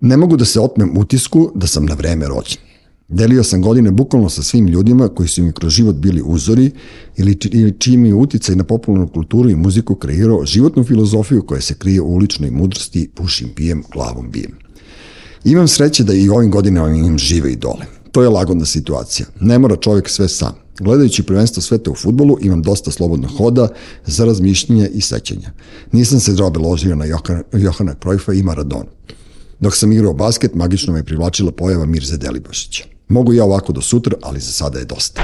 Ne mogu da se otmem utisku da sam na vreme rođen. Delio sam godine bukvalno sa svim ljudima koji su mi kroz život bili uzori ili, ili čiji mi uticaj na popularnu kulturu i muziku kreirao životnu filozofiju koja se krije u uličnoj mudrosti pušim, pijem, glavom bijem. Imam sreće da i ovim godinama imam žive idole. To je lagodna situacija. Ne mora čovjek sve sam. Gledajući prvenstvo sveta u futbolu, imam dosta slobodnog hoda za razmišljenje i sećanja. Nisam se drobe ložio na Johana Krojfa i Maradona. Dok sam igrao basket, magično me privlačila pojava Mirze Delibašića. Mogu ja ovako do sutra, ali za sada je dosta.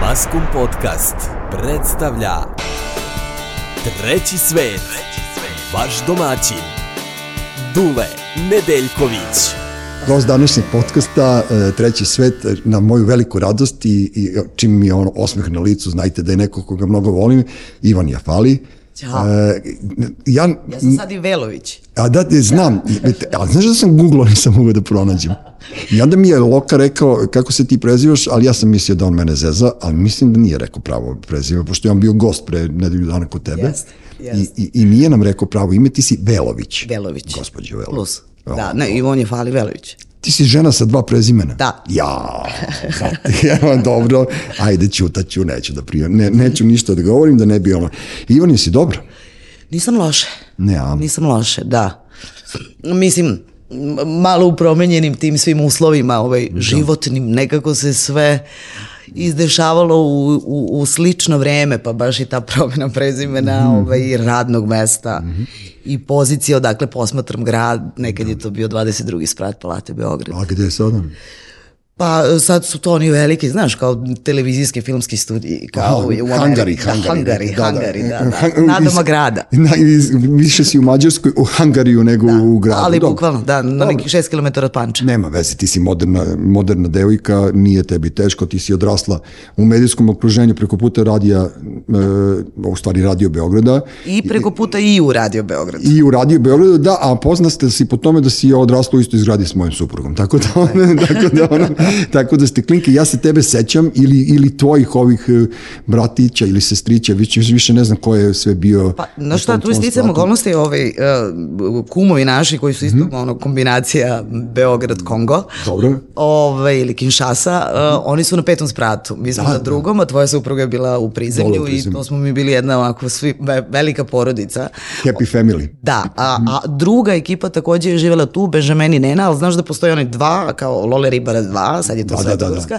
Maskum Podcast predstavlja Treći svet, vaš domaćin, Dule Nedeljković. Gost današnjeg podcasta, e, Treći svet, na moju veliku radost i, i čim mi je ono osmeh na licu, znajte da je neko koga mnogo volim, Ivan Jafali. Ćao. E, ja, Ja sam sad i Velović. A da, ne, znam, a znaš da sam googlao, nisam mogao da pronađem. I onda mi je Loka rekao kako se ti prezivaš, ali ja sam mislio da on mene zeza, ali mislim da nije rekao pravo preziva, pošto je on bio gost pre nedelju dana kod tebe. Jeste, jeste. I, i, I nije nam rekao pravo ime, ti si Velović. Velović. Gospođo Velović. Plus. Da, ne, i on je Fali Velović. Ti si žena sa dva prezimena? Da. Ja, evo, dobro, ajde, ćutaću, neću da prijem, ne, neću ništa da govorim, da ne bi ono. Ivan, jesi dobro? Nisam loše. Ne, a? Nisam loše, da. Mislim, malo u promenjenim tim svim uslovima, ovaj, životnim, nekako se sve izdešavalo u, u, u slično vreme, pa baš i ta promjena prezimena ovaj, i radnog mesta i pozicije odakle posmatram grad, nekad je to bio 22. sprat Palate Beograd. A gde je sada? Pa sad su to oni veliki, znaš, kao televizijski filmski studiji, kao Aha, u. Hangari, da, Hangari, da, da. Hangari, da, da. Nadoma grada. Na, iz, više si u Mađarskoj, u Hangariju nego u gradu. Ali Dobro. bukvalno, da, na Dobro. nekih šest kilometara od Panča. Nema veze, ti si moderna, moderna devojka, nije tebi teško, ti si odrasla u medijskom okruženju preko puta radija, e, u stvari radio Beograda, I preko puta i u Radio Beograd. i u radio Beogradu, da, a poznate si po tome da si odrasla u istoj zgradi s mojim suprugom. Tako da, ono, tako da, ono, tako da ste klinke. Ja se tebe sećam ili, ili tvojih ovih e, bratića ili sestrića, više, više ne znam ko je sve bio. Pa, znaš šta, tu spratu. okolnosti, ovaj, uh, kumovi naši koji su isto ono, kombinacija Beograd-Kongo, Dobro. ovaj, ili Kinshasa, uh, oni su na petom spratu. Mi smo Da, na drugom, a tvoja supruga je bila u prizemlju i to smo mi bili jedna ovako svi, ve- velika porodica. Happy Family. Da, a, a druga ekipa takođe je živela tu, Benjamin i Nena, ali znaš da postoje oni dva, kao Lole Ribara 2, sad je to Da, da, da, da, da.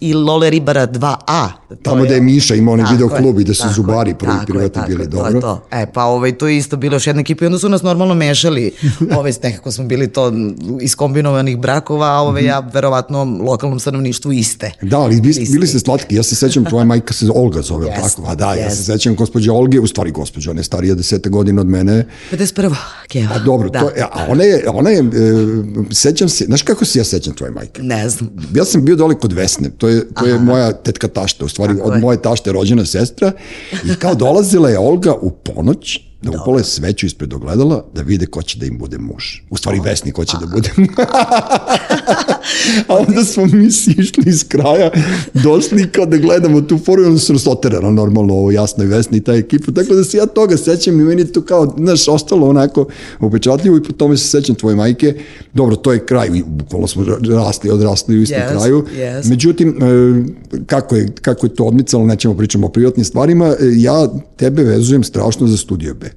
I Lole Ribara 2A. To Tamo da je Miša imao onaj video je, klub i da su tako zubari je, prvi je, tako bili, je, dobro. To je to. E, pa ovaj, to je isto bilo još jedna ekipa i onda su nas normalno mešali, ovaj, nekako smo bili to iz kombinovanih brakova, a ovaj, ja verovatno lokalnom stanovništvu iste. Da, ali bili, bili ste slatki. Ja se sećam, tvoja majka se Olga zove, yes, tako? A da, ja se sećam gospođe Olge, u stvari gospođa, ona je starija desete godina od mene. 51. Keva. A dobro, da. to, je- a ona je, ona je, e, sećam se, znaš kako se ja sećam tvoje majke? Ne znam. Ja sam bio dole kod Vesne, to je, to je moja tetka tašta, u stvari Tako od je. moje tašte rođena sestra. I kao dolazila je Olga u ponoć da upale sveću ispred ogledala da vide ko će da im bude muž. U stvari Vesni ko će da bude A onda smo mi sišli iz kraja, došli kao da gledamo tu foru i onda su nas oterano normalno ovo jasno i Vesni i ta ekipa. Tako da se ja toga sećam i meni to kao, znaš, ostalo onako upečatljivo i po tome se sećam tvoje majke. Dobro, to je kraj, bukvalno smo rasli, odrasli u istom Yes, kraju. yes. Međutim, e, kako je, kako je to odmicalo, nećemo pričamo o privatnim stvarima, e, ja tebe vezujem strašno za Studio B.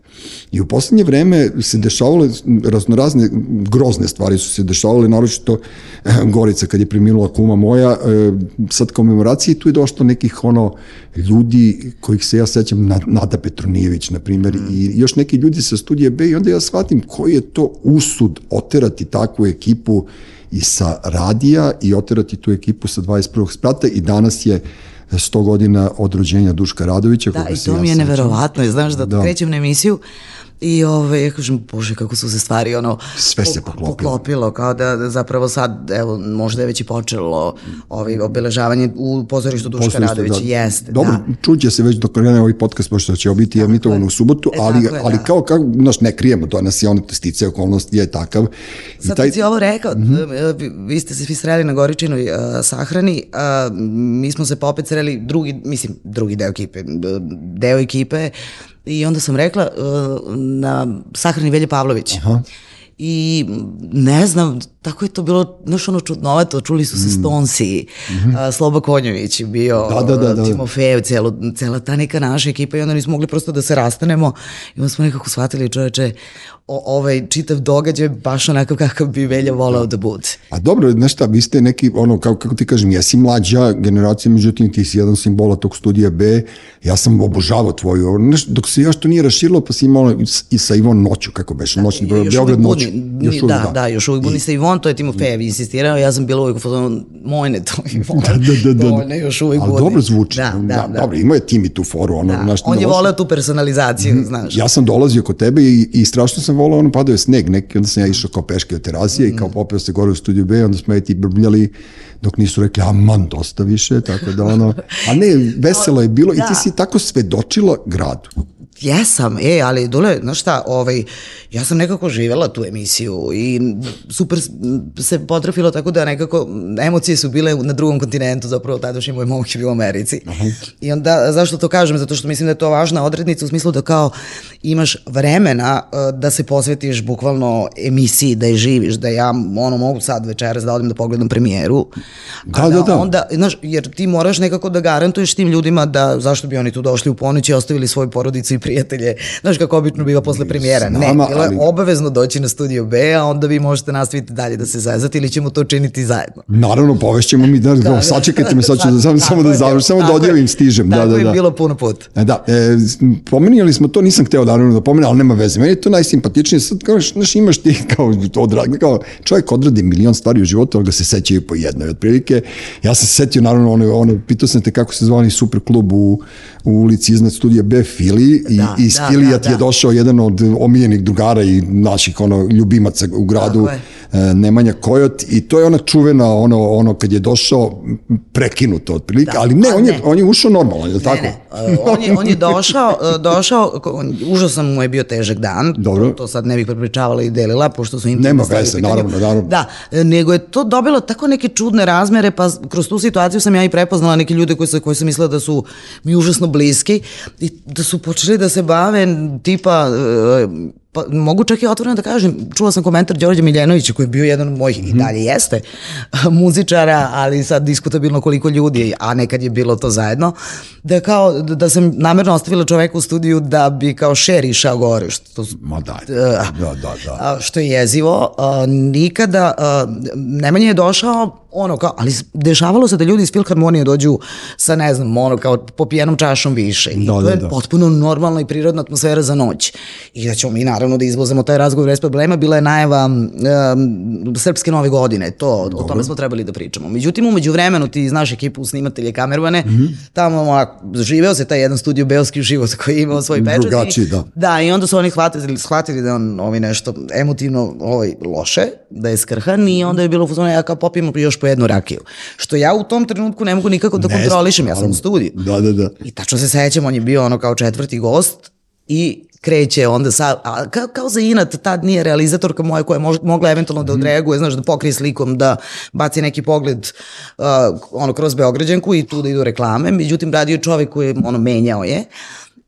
I u poslednje vreme se dešavale raznorazne grozne stvari su se dešavale, naročito Gorica kad je preminula kuma moja, e, sad komemoracije tu je došlo nekih ono ljudi kojih se ja sećam, Na- Nada Petronijević, na primjer, i još neki ljudi sa Studija B i onda ja shvatim koji je to usud oterati takvu ekipu i sa radija i oterati tu ekipu sa 21. sprata i danas je 100 godina od rođenja Duška Radovića. Da, i to ja mi je sećam. neverovatno. Znaš Da. da. krećem na emisiju i ove, ja kažem, bože, kako su se stvari ono, Sve se pok- poklopilo. poklopilo, kao da, da zapravo sad, evo, možda je već i počelo ovaj, obeležavanje u pozorištu Duška Pozorište, Radovića, da. jeste, Dobro, da. čuće se već dok krene ovaj podcast, pošto će biti emitovan u subotu, E, ali, tako je, ali da. kao, kao, znaš, ne krijemo, to nas je on stice okolnosti je takav. I Sad taj... si ovo rekao, vi, vi ste se svi sreli na Goričinoj uh, sahrani, uh, mi smo se pa opet sreli drugi, mislim, drugi deo ekipe, deo ekipe i onda sam rekla uh, na sahrani Velje Pavlović. Aha. I ne znam, tako je to bilo, znaš ono čudnovato, čuli su se Stonsi, mm -hmm. Sloba Konjović je bio, Da, da, da, da. Timofejev, celo, cela ta neka naša ekipa i onda nismo mogli prosto da se rastanemo i onda smo nekako shvatili čoveče, o, ovaj čitav događaj baš onakav kakav bi Velja volao da bude. A dobro, znaš šta, vi ste neki, ono, kako, kako ti kažem, jesi mlađa generacija, međutim ti si jedan simbola tog studija B, ja sam obožavao tvoju, znaš, dok se još to nije raširilo, pa si imala i sa Ivon noću, kako beše, noćni broj, Još Beograd noću. Još uvijek, da, da, još uvijek buni se Ivon, to je Timofejev insistirao, ja sam bila uvijek u fazonu, mojne to Ivon, Da, da, da, da. Mojne još uvijek Ali dobro zvuči. Da, da, da. Dobro, imao je tim i tu foru, ono, Da. znaš, On je voleo tu personalizaciju, znaš. Ja sam dolazio kod tebe i, i strašno sam volao, ono padao je sneg neki, onda sam ja išao kao peške od terazije i kao Mm. popeo se gore u studiju B, onda smo i ti brbljali dok nisu rekli, aman, dosta više, tako da ono, a ne, veselo je bilo i Da. ti si tako svedočila gradu. Jesam, e, ali Dule, znaš šta, ovaj, ja sam nekako živela tu emisiju i super se potrafilo tako da nekako emocije su bile na drugom kontinentu, zapravo tadašnji moj momak je bio u Americi. I onda, zašto to kažem? Zato što mislim da je to važna odrednica u smislu da kao imaš vremena uh, da se posvetiš bukvalno emisiji, da je živiš, da ja ono mogu sad večeras da odem da pogledam premijeru. Da, da, da. Onda, znaš, jer ti moraš nekako da garantuješ tim ljudima da zašto bi oni tu došli u ponoć i ostavili svoju porodicu i prijatelje. Znaš kako obično biva posle premijera. Ne, bilo je ali- obavezno doći na studio B, a onda vi možete nastaviti dalje da se zezate ili ćemo to učiniti zajedno. Naravno, povešćemo mi, da, da, sačekajte me, sad ću da, samo, samo da je, završim, samo da je. odjavim, stižem. Da, Tako da, je da. bilo puno puta. E, Da, e, pomenjali smo to, nisam hteo naravno da pomenem, ali nema veze. Meni je to najsimpatičnije. Sad, kao, znaš, imaš ti kao, odrad, kao čovjek odradi milion stvari u životu, ali ga se sećaju po jednoj. Otprilike, ja sam se setio, naravno, ono, ono, pitao sam te kako se zvani super klub u, u ulici iznad studija B Fili i Da, iz da, Filija da, ti je da. došao jedan od omiljenih drugara i naših ono, ljubimaca u gradu, e, Nemanja Kojot i to je ona čuvena ono ono kad je došao prekinuto otprilike, Da, ali ne, a on je ne. on je ušao normalno, je tako? Ne, ne, on je, on je došao, uh, došao, užasno mu je bio težak dan, Dobro. to, sad ne bih prepričavala i delila, pošto su intimne Nema veze, naravno, naravno. Da, e, nego je to dobilo tako neke čudne razmere, pa kroz tu situaciju sam ja i prepoznala neke ljude koji, su, koji su mislila da su mi užasno bliski i da su počeli da se bave tipa e, pa mogu čak i otvoreno da kažem, čula sam komentar Đorđa Miljenovića koji je bio jedan od mojih Mhm. i dalje jeste muzičara, ali sad diskutabilno koliko ljudi, a nekad je bilo to zajedno, da kao da da sam namerno ostavila čoveka u studiju da bi kao šer išao gore, što Ma Uh, da, da, da. a, što je jezivo, nikada, Nemanja je došao, ono kao, ali dešavalo se da ljudi iz Filharmonije dođu sa, ne znam, ono kao po pijenom čašom više. I Da, to da, je da. potpuno normalna i prirodna atmosfera za noć. I da ćemo mi naravno da izvozemo taj razgovor bez problema, bila je najava um, Srpske nove godine, to, o tome smo trebali da pričamo. Međutim, umeđu vremenu ti znaš ekipu snimatelje kamervane, Mhm. tamo ovako, živeo se taj jedan studio Beoski život koji je imao svoj pečat. Drugačiji, da. da, i onda su oni shvatili, shvatili da on ovaj nešto emotivno ovaj, loše, da je skrhan i onda je bilo u fazonu, ja kao popijem još po jednu rakiju. Što ja u tom trenutku ne mogu nikako da Ne, kontrolišem, ja sam u studiju. Da, da, da. I tačno se sećam, on je bio ono kao četvrti gost i kreće onda sa, a kao, kao za inat, tad nije realizatorka moja koja je mož, mogla eventualno da odreaguje, znaš, da pokrije slikom, da baci neki pogled uh, ono kroz Beograđanku i tu da idu reklame, međutim radio čovek koji ono menjao je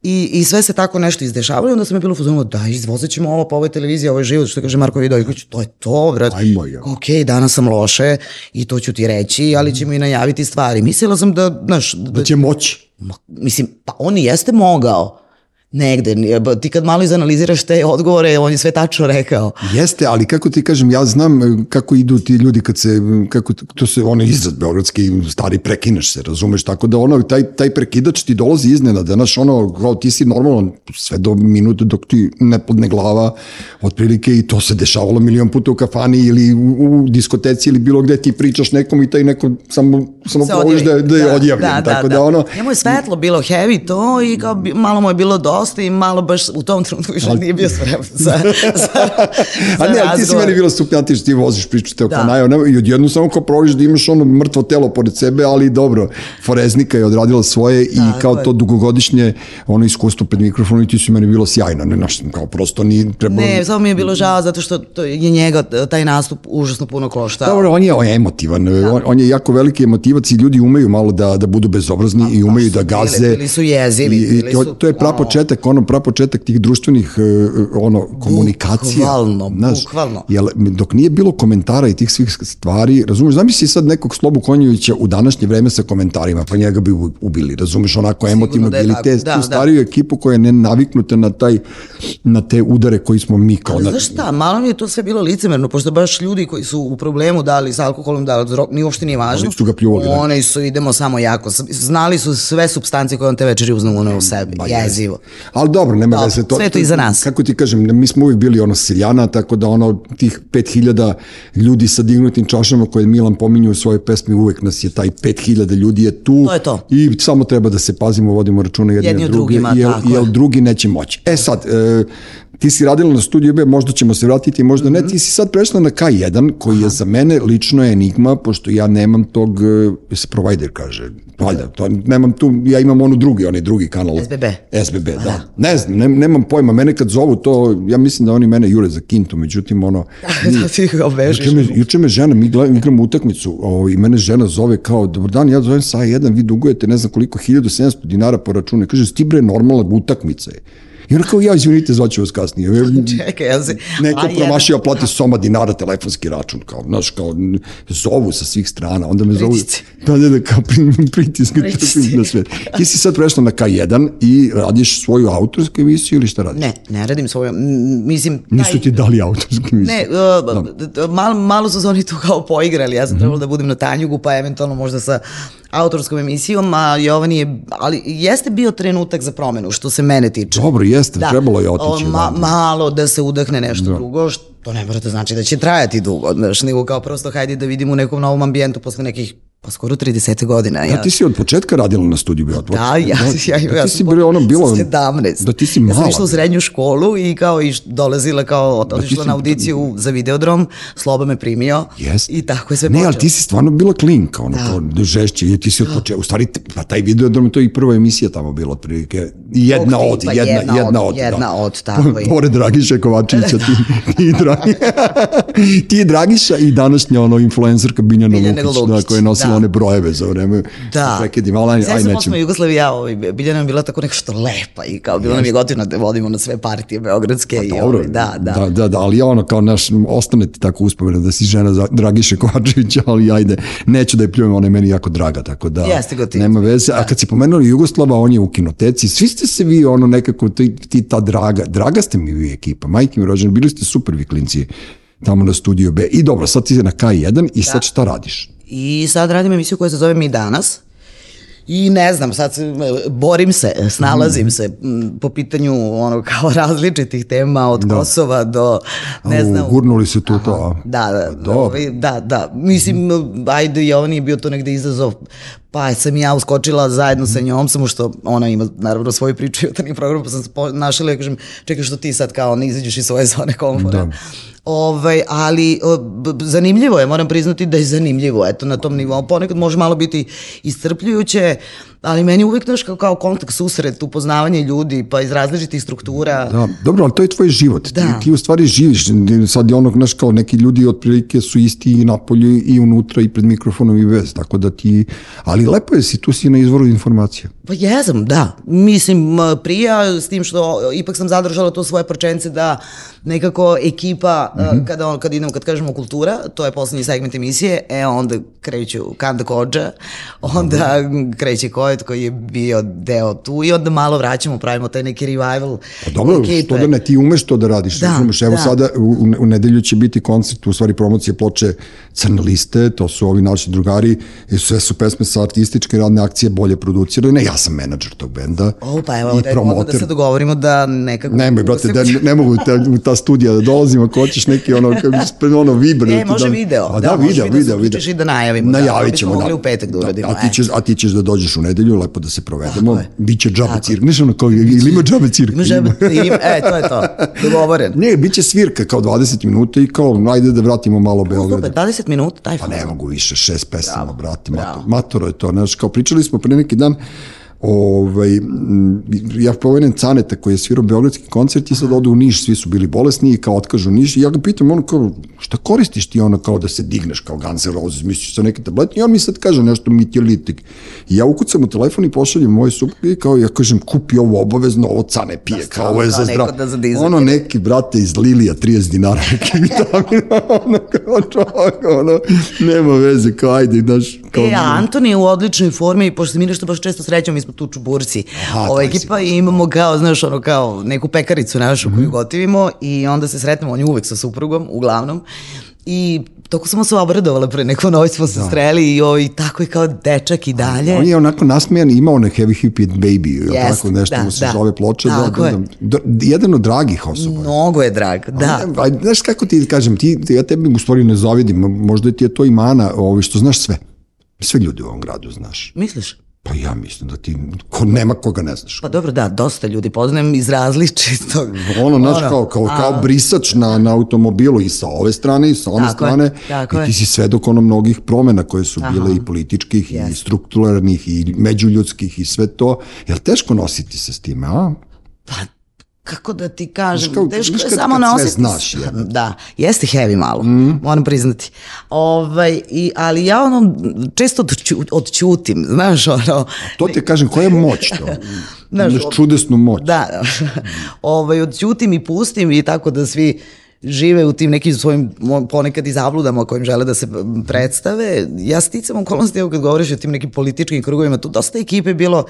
I, I sve se tako nešto izdešavalo i onda sam je bilo u fazonu, da, izvozit ćemo ovo po ovoj televiziji, ovo je život, što kaže Marko Vidojković, to je to, brat. Ajmo, ja. Ok, danas sam loše i to ću ti reći, ali ćemo i najaviti stvari. Mislila sam da, znaš, da, Da će moći. Mislim, pa on jeste mogao negde. Ti kad malo izanaliziraš te odgovore, on je sve tačno rekao. Jeste, ali kako ti kažem, ja znam e, kako idu ti ljudi kad se, kako, to se, ono izraz beogradski, stari prekineš se, razumeš, tako da ono, taj, taj prekidač ti dolazi iznenada, znaš, ono, kao ti si normalan sve do minuta dok ti ne podne glava, otprilike i to se dešavalo milion puta u kafani ili u, u diskoteci ili bilo gde ti pričaš nekom i taj neko samo, samo Se provodiš da, da je odjavljen, tako da, ono, Njemu je svetlo bilo heavy to i kao malo mu je bilo dosta i malo baš u tom trenutku više nije bio spreman za, za, za A ne, ali ti si meni bilo super, ti što ti voziš priču te Da. da. kanaja, ne, i odjedno samo kao provodiš da imaš ono mrtvo telo pored sebe, ali dobro, Foreznika je odradila svoje i Tako kao je. to dugogodišnje ono iskustvo pred mikrofonom i ti si meni bilo sjajno, ne, znaš, kao prosto ni trebalo... Ne, samo mi je bilo žao zato što to je njega taj nastup užasno puno koštao. Dobro, on je, on je emotivan, on, on je jako veliki emotivac i ljudi umeju malo da, da budu bezobrazni i umeju su da gaze. bili su jezivi, I, i bili to, su, to je ono- prapočetak početak, ono pra početak tih društvenih e, ono komunikacija. Bukvalno, bukvalno. Jel, dok nije bilo komentara i tih svih stvari, razumeš, zamisli sad nekog Slobu Konjovića u današnje vreme sa komentarima, pa njega bi ubili, razumeš, onako emotivno da je ili tako. te, Da, tu da. stariju ekipu koja je ne naviknuta na taj na te udare koji smo mi kao Ali na, znaš šta, malo mi je to sve bilo licemerno, pošto baš ljudi koji su u problemu, da li s alkoholom, da li s drog, ni uopšte nije važno. Oni su ga pljuvali, da. Oni su, idemo samo jako. Znali su sve substancije koje on te večeri uznu u sebi. Jezivo. Ali dobro, nema Dobro, veze. To, sve to iza nas. Kako ti kažem, mi smo uvijek bili ono seljana, tako da ono tih 5000 ljudi sa dignutim čašama koje Milan pominju u svojoj pesmi, uvek nas je taj 5000 ljudi je tu. To je to. I samo treba da se pazimo, vodimo računa jedni, Jedni od drugima, jel, tako je. jel drugi neće moći. E sad, e, ti si radila na studiju B, možda ćemo se vratiti, možda Mhm. ne, ti si sad prešla na K1, koji je za mene lično enigma, pošto ja nemam tog, se provider kaže, valjda, to, nemam tu, ja imam onu drugi, onaj drugi kanal. SBB. SBB, da. Ne znam, ne, nemam pojma, mene kad zovu to, ja mislim da oni mene jure za kintu, međutim, ono... da ti ga obežiš. Juče me, juče me žena, mi gledam, igramo utakmicu ovo, i mene žena zove kao, dobar dan, ja zovem sa jedan, vi dugujete ne znam koliko, 1700 dinara po računu. Kaže, sti bre, normalna utakmica je. I ona kao, ja, izvinite, zvaću vas kasnije. Čekaj, ja se... Neko A, promašio, plati soma dinara telefonski račun, kao, znaš, kao, zovu sa svih strana, onda me zovu, Pritisci. da, da, da, kao pri- pritiske, Pritisci. trpim na sve. Ti si sad prešla na K1 i radiš svoju autorsku emisiju ili šta radiš? Ne, ne radim svoju, mislim... Nisu taj- ti dali autorsku emisiju. Ne, uh, malo, malo su se oni tu kao poigrali, ja sam trebala da budem na Tanjugu, pa eventualno možda sa autorskom emisijom, a Jovan je, ali jeste bio trenutak za promenu, što se mene tiče. Dobro, jeste, trebalo je otići o, ma, malo da se udahne nešto drugo, što ne mora da znači da će trajati dugo, znaš, nego kao prosto hajde da vidimo u nekom novom ambijentu posle nekih pa skoro 30 godina. Da, ti si od početka radila na studiju bio Da, ja, ja, ja, da, ja ti si bilo ono bilo 17. Da ti si Ja mala. sam išla u srednju školu i kao i dolazila kao ti otišla si- na audiciju za videodrom, Sloba me primio Jest. i tako je sve Ne, ali počelo. ti si stvarno bila klinka, ono, kao žešće, i ti si od početka, u stvari, pa taj videodrom, to je i prva emisija tamo bila, otprilike, jedna od, jedna, jedna jedna od, jedna da. od, tako je. Pored Dragiša Kovačevića, ti, ti, Dragi, ti Dragiša i današnja ono influencerka Biljana, Biljana Lukić, da, Lukić, koja je nosila da. one brojeve za vreme Da. prekidima, ali aj, aj nećemo. smo Jugoslavija, ovaj, Biljana je bila tako nešto lepa i kao bilo nam je gotivno da vodimo na sve partije beogradske i Pa Dobro, ovaj, da, da. da, da, da, ali ono kao naš, ostane ti tako uspomena da si žena za Dragiše Kovačevića, ali ajde, neću da je pljujem, ona je meni jako draga, tako da Jeste gotivno. nema veze. A kad si pomenuli Jugoslava, on je u kinoteci, svi ste se vi ono nekako, ti, ti ta draga, draga ste mi vi ekipa, majke mi rođene, bili ste super vi klinci tamo na studiju B. I dobro, sad ti na K1 i sad šta radiš? I sad radim emisiju koja se zove Mi danas. I ne znam, sad se, borim se, snalazim se m, po pitanju ono kao različitih tema od Kosova do ne Au, znam. Gurnuli se tu to, a? Da, da, ovaj, da, da. Mislim, ajde, Jovan je bio to negde izazov, pa sam ja uskočila zajedno sa njom, samo što ona ima naravno svoju priču i jutarnji program, pa sam se našla i kažem, čekaj što ti sad kao ne izađeš iz svoje zone komfora. Da. Ovaj, ali zanimljivo je, moram priznati da je zanimljivo, eto, na tom nivou. Ponekad može malo biti iscrpljujuće, ali meni uvek, znaš, kao, kao kontakt, susret, upoznavanje ljudi, pa iz različitih struktura. Da, dobro, ali to je tvoj život. Da. Ti, ti u stvari živiš. Sad je ono, znaš, kao neki ljudi otprilike su isti i napolju i unutra i pred mikrofonom i bez. Tako da ti... Ali lepo je si, tu si na izvoru informacija. Pa jesam, da. Mislim, prija, s tim što ipak sam zadržala to svoje prčence da nekako ekipa, mm Mhm. kada, on, kada idemo, kad kažemo kultura, to je poslednji segment emisije, e onda kreću Kanda Kođa, onda kreće Kojet koji je bio deo tu i onda malo vraćamo, pravimo taj neki revival Pa dobro, ekipe. što da ne, ti umeš to da radiš. Da, razumeš? Evo da. sada u, u nedelju će biti koncert, u stvari promocije ploče Crne liste, to su ovi naši drugari, i sve su pesme sa artističke radne akcije bolje producirane. Ne, ja sam menadžer tog benda. O, pa evo, da, onda da se dogovorimo da nekako... Nemoj, brate, da, ne mogu te, u ta studija da dolazim, ako hoćeš neki ono, ono vibre. E, može video. A da, Da, video, video da video, uključiš i da najavimo, da. Najavit ćemo, da. da uradimo, A ti, e. ćeš, a ti ćeš da dođeš u nedelju, lepo da se provedemo. Biće džabe Tako. cirk. Znaš ono kao, ili ima džabe cirk? Ima žebe, ima, e, to je to. Dogovoren. Ne, bit će svirka kao 20 minuta i kao, ajde da vratimo malo Beograd. Super, 20 minuta, taj Pa ne mogu više, šest pesama, brate, mator, matoro je to, znaš, kao pričali smo pre neki dan, ovaj, ja pomenem Caneta koji je svirao Beogradski koncert i sad odu u Niš, svi su bili bolesni i kao otkažu Niš i ja ga pitam ono kao, šta koristiš ti ono kao da se digneš kao Guns N' Roses, misliš sa neke tablete i on mi sad kaže nešto mitilitik. I ja ukucam u telefon i pošaljem moj suprugi i kao ja kažem kupi ovo obavezno, ovo cane pije, Da, kao ovo je za zdrav. da ono neki brate iz Lilija 30 dinara neki vitamina, ono kao čovjek, ono, nema veze, kao ajde, znaš, kao... E, a Antoni je u odličnoj formi, pošto se mi nešto baš često srećamo, mi smo tu Čuburci, Aha, ova ekipa i imamo kao, znaš, ono kao neku pekaricu našu Mhm. koju gotivimo i onda se sretnemo, on je uvek sa suprugom, uglavnom, i toko smo se obradovala pre neko noć smo se sreli i, o, i tako je kao dečak i dalje. On je onako nasmejan, ima onaj Heavy Hippie Baby, yes, tako nešto da, mu se da. zove ploča. Da, Tako da, da, da, jedan od dragih osoba. Mnogo je drag, da. A, a, znaš kako ti kažem, ti, ja tebi u stvari ne zavidim, možda ti je to i mana, ovaj, što znaš sve. Sve ljudi u ovom gradu znaš. Misliš? Pa ja mislim da ti, ko, nema koga ne znaš. Pa dobro, da, dosta ljudi poznajem iz različitog. Ono, znaš, kao, kao, a- kao brisač na, na automobilu i sa ove strane i sa one Tako je, strane. tako I ti je. si svedok ono mnogih promena koje su bile i političkih i Jest. strukturalnih i međuljudskih i sve to. Jel teško nositi se s time, a? Kako da ti kažem, kao- teško je samo sve nositi. znaš, jebote. Da, jeste heavy malo, moram priznati. Ovaj, i, ali ja ono, često odću, odćutim, znaš, ono, To ti kažem, koja je moć to? Znaš, Imaš čudesnu moć. da, ovaj, odćutim i pustim i tako da svi žive u tim nekim svojim ponekad i zabludama kojim žele da se predstave. Ja sticam okolnosti, evo kad govoriš o tim nekim političkim krugovima, tu dosta ekipe bilo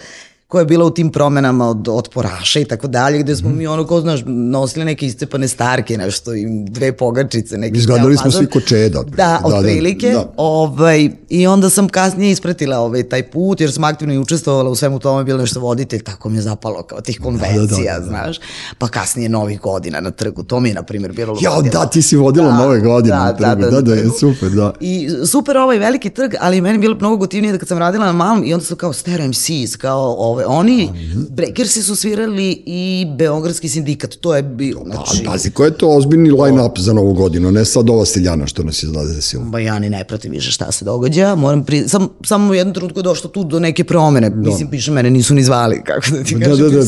koja je bila u tim promenama od otporaša i tako dalje, gde smo mi ono, ko znaš, nosili neke iscepane starke, nešto, i dve pogačice, neki Izgledali smo svi ko čeda. Da, Da, da, otprilike. da. Ovaj, I onda sam kasnije ispratila ovaj, taj put, jer sam aktivno i učestvovala u svemu tome, bila nešto voditelj, tako mi je zapalo kao tih konvencija, da, da, da. znaš. Pa kasnije novih godina na trgu, to mi je, na primjer, bilo Ja, da, ti si vodila nove godine na trgu. Da, da, je trgu. super, da. I super ovaj veliki trg, ali meni je bilo mnogo gotivnije da kad sam radila na malom i onda su kao Stereo MCs, kao ove, oni, Breakersi su svirali i Beogradski sindikat, to je bilo, znači... Pa, pazi, ko je to ozbiljni line-up za novu godinu, ne sad ova Stiljana što nas je zadesila. Ba ja ni ne pratim više šta se događa, moram pri... Sam, samo u jednom trenutku je došlo tu do neke promene, mislim, piše, mene nisu ni zvali, kako da ti Da, kažem, da, da,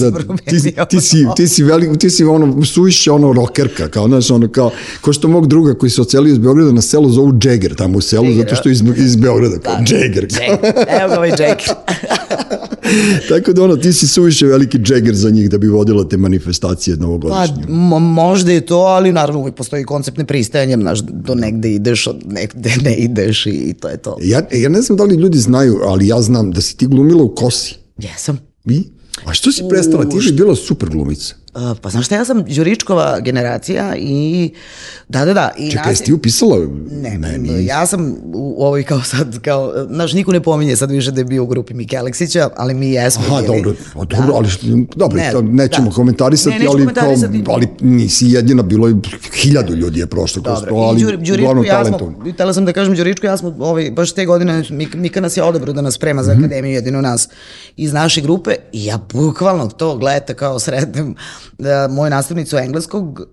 ti se da. Ti, ti, si, ti si velik, ti si ono, suviše ono rokerka, kao, znaš, ono, kao, ko što mog druga koji se ocelio iz Beograda na selo zovu Jagger tamo u selu, zato što iz, iz Beograda, kao Jagger. kao. Jagger, evo ga ovaj Jagger. Tako da ono, ti si suviše veliki Jagger za njih da bi vodila te manifestacije Pa, novogodišnje. mo- možda je to, ali naravno uvijek postoji koncept nepristajanja, znaš, do negde ideš, od negde ne ideš i to je to. Ja, ja ne znam da li ljudi znaju, ali ja znam da si ti glumila u kosi. Jesam. I? A što si prestala? Ti bi bila super glumica. Uh, pa znaš šta, ja sam Đuričkova generacija i da, da, da. I Čekaj, jesi ti upisala? Ne, ne, ja sam u ovoj kao sad, kao, znaš, niko ne pominje sad više da je bio u grupi Mike Aleksića, ali mi jesmo Aha, bili. dobro, a dobro, ali što- dobro, Ne, nećemo da. komentarisati, Ne, ali. Kao, ali nisi jedina, bilo je hiljadu ljudi je prošlo kroz to, ali i Đuri, Đuričko uglavnom i ja smo, htela sam da kažem Đuričko i ja smo ovaj, baš te godine, Mika, nas je odabrao da nas sprema za akademiju, jedino nas iz naše grupe i ja bukvalno to gledate kao sretnem da, moju nastavnicu engleskog, uh,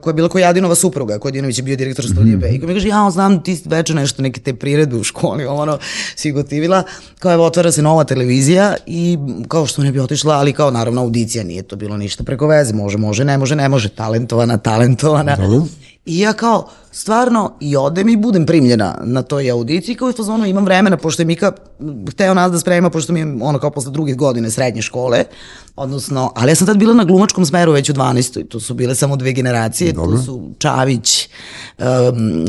koja je bila Kojadinova supruga, Kojadinović je bio direktor studija Mhm. B. I koja mi kaže, ja znam ti veče nešto, neke te priredbe u školi, ono, si gotivila, kao evo otvara se nova televizija i kao što ne bi otišla, ali kao naravno audicija, nije to bilo ništa preko veze, može, može, ne može, ne može, talentovana, talentovana. Dobro. I ja kao, stvarno, i odem i budem primljena na toj audiciji, kao i fazonu imam vremena, pošto je Mika hteo nas da sprema, pošto mi je ono kao posle druge godine srednje škole, odnosno, ali ja sam tad bila na glumačkom smeru već u 12. Tu su bile samo dve generacije, Dobro. tu su Čavić, um,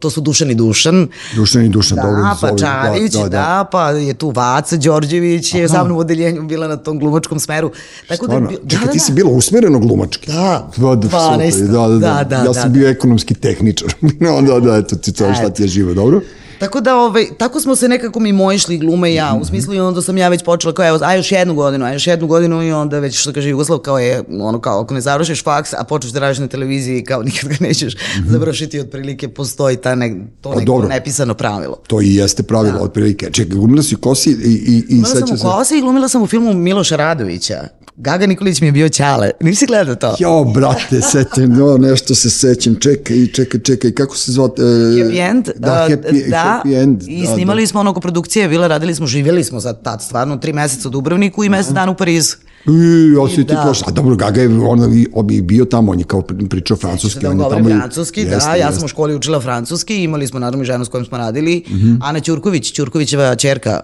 to su Dušan i Dušan, Dušan i Dušan, da, dobro. pa zove, Čavić, da, pa je tu Vaca Đorđević, je sa mnom u odeljenju bila na tom glumačkom smeru. Tako da, Stvarno, bio- čekaj, da, ti da, si bila usmereno glumački. Da, da, da, 12. super, da, da, da, Da, da, ja da, sam da. bio ekonomski tehničar. no, da, da, eto ti to šta ti je živo, dobro? Tako da, ovaj, tako smo se nekako mimo išli glume i ja, u smislu i onda sam ja već počela kao, evo, a još jednu godinu, a još jednu godinu i onda već, što kaže Jugoslav, kao je, ono kao, ako ne završiš faks, a počneš da radiš na televiziji, kao nikad ga nećeš završiti, otprilike postoji ta ne, to Pa neko dobro. nepisano pravilo. To i jeste pravilo, Da. otprilike. Čekaj, glumila si u kosi i, i, i Glumila sam seća u se... Kosi i glumila sam u filmu Miloša Radovića. Gaga Nikolić mi je bio Ćale. Nisi gledao to? Jo, brate, setim, no, nešto se sećam, čekaj, čekaj, čekaj, kako se zove? E, Happy End? Da, happy, da, happy end. i da, snimali smo ono koprodukcije, bila, radili smo, živjeli smo za tad stvarno tri meseca u Dubrovniku i mesec dana u Parizu. I, ja si ti Da. prošla. A dobro, Gaga je on, i- on je bio tamo, on je kao pri- pričao francuski. da on je tamo i- francuski, da, Jeste, ja jeste. sam u školi učila francuski, imali smo naravno i ženu s kojom smo radili, Mhm. Ana Ćurković, Ćurkovićeva čerka,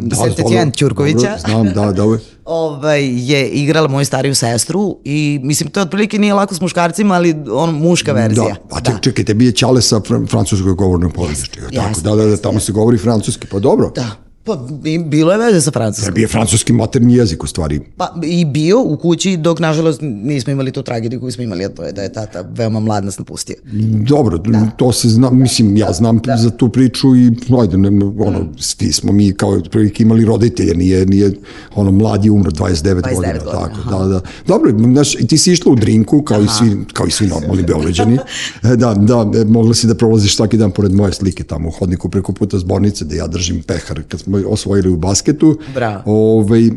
Da, Saint dobro, Etienne Ćurkovića. dobro, Znam, da, da. ove- ovaj, je igrala moju stariju sestru i mislim to otprilike nije lako s muškarcima, ali on muška verzija. Da, a te, čekaj, tebi je Ćale sa fr francuskoj govornom porodištu. Tako, jeste, da, da, da, tamo se govori francuski, pa dobro. Da. Pa bi- bilo je veze sa francuskom. Tebi je francuski materni jezik u stvari. Pa i bio u kući dok nažalost nismo imali tu tragediju koju smo imali, a to je da je tata veoma mlad nas napustio. Dobro, to se zna, mislim, ja znam za tu priču i, ajde, ne, ono, svi smo mi kao prilike imali roditelje, nije, nije, ono, mlad je umro 29, 29 godina, godina, tako, da, da. Dobro, znaš, i ti si išla u drinku, kao i svi, kao i svi normalni beograđani, E, da, da, e, mogla si da prolaziš svaki dan pored moje slike tamo u hodniku preko puta zbornice, da ja držim pehar kad smo osvojili u basketu. Bravo. Ovaj, e,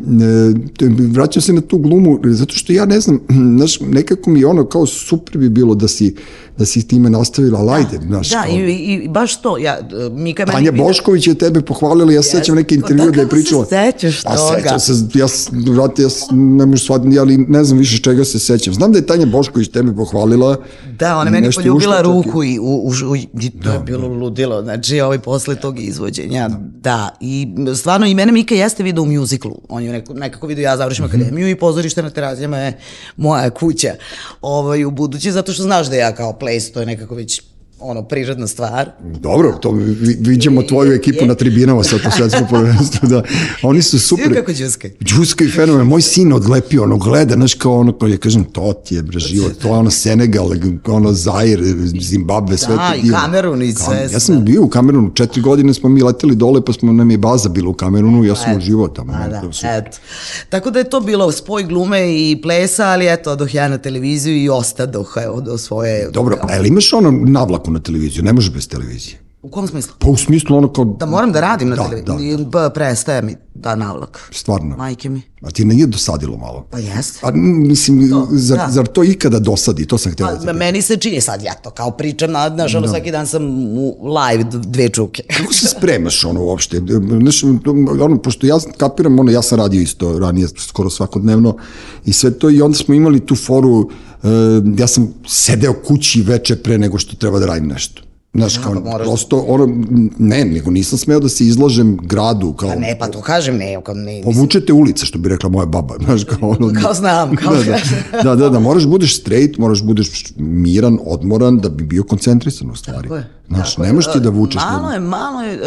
vraćam se na tu glumu, zato što ja ne znam, znaš, nekako mi ono kao super bi bilo da si, da si time nastavila, ali ajde, znaš, Da, kao, i, i baš to, ja, Mika meni... Tanja pita- Bošković je tebe pohvalila, ja se sećam neke intervjue da je Kako se pričala. sećaš toga? sećam se, ja, vrati, ja ne možeš shvatiti, ali ne znam više čega se sećam. Znam da je Tanja Bošković tebe pohvalila. Da, ona meni poljubila ruku i, u, u, u, i to je bilo ludilo, znači ovaj posle tog izvođenja, da. i stvarno i mene Mika jeste video u mjuziklu, on je neko, nekako video ja završim Mhm. akademiju i pozorište na terazijama je moja kuća ovaj, u budući, zato što znaš da ja kao place, to je nekako već ono, prirodna stvar. Dobro, to vi- viđamo tvoju ekipu na tribinama sa to svetskom prvenstvu, da. Oni su super. Svi kako džuskaju. Džuska i fenomen. Moj sin odlepio, ono, gleda, znaš, kao ono, kao ja kažem, to ti je, bre, život, to je ono Senegal, ono, Zaire, Zimbabwe, sve Da, to i divno. Kamerun i sve, Ja sam bio u Kamerunu, četiri godine smo mi leteli dole, pa smo, nam je baza bila u Kamerunu, ja sam uživao tamo. A ne, da, eto. Tako da je to bilo spoj glume i plesa, ali eto, odoh ja na televiziju i ostadoh evo, do svoje... Dobro, a jel imaš ono navlaku na televiziju? Ne može bez televizije. U kom smislu? Pa u smislu ono kao... Da moram da radim na Da, televiziji. Da, prestaje mi ta navlak. Stvarno. Majke mi. A ti nije dosadilo malo? Pa jeste. A mislim, To, zar, da. zar to ikada dosadi? To sam da ti Pa, pitam. meni se čini, sad ja to kao pričam, na, znaš, ono, svaki dan sam u live dve čuke. Kako se spremaš ono uopšte? Znaš, ono, pošto ja kapiram, ono, ja sam radio isto ranije, skoro svakodnevno i sve to i onda smo imali tu foru, e, ja sam sedeo kući veče pre nego što treba da radim nešto. Znaš, kao, pa moraš- prosto, ono, ne, nego nisam smeo da se izlažem gradu, kao, Pa ne, pa to kažem, ne, kao ne, nisam- povučete ulice, što bi rekla moja baba, znaš, kao ono... Kao znam, kao da, da, da, da, da, moraš budeš straight, moraš budeš miran, odmoran, da bi bio koncentrisan u stvari. Tako je. Znaš, ne možeš ti da vučeš. Malo je, malo je, e,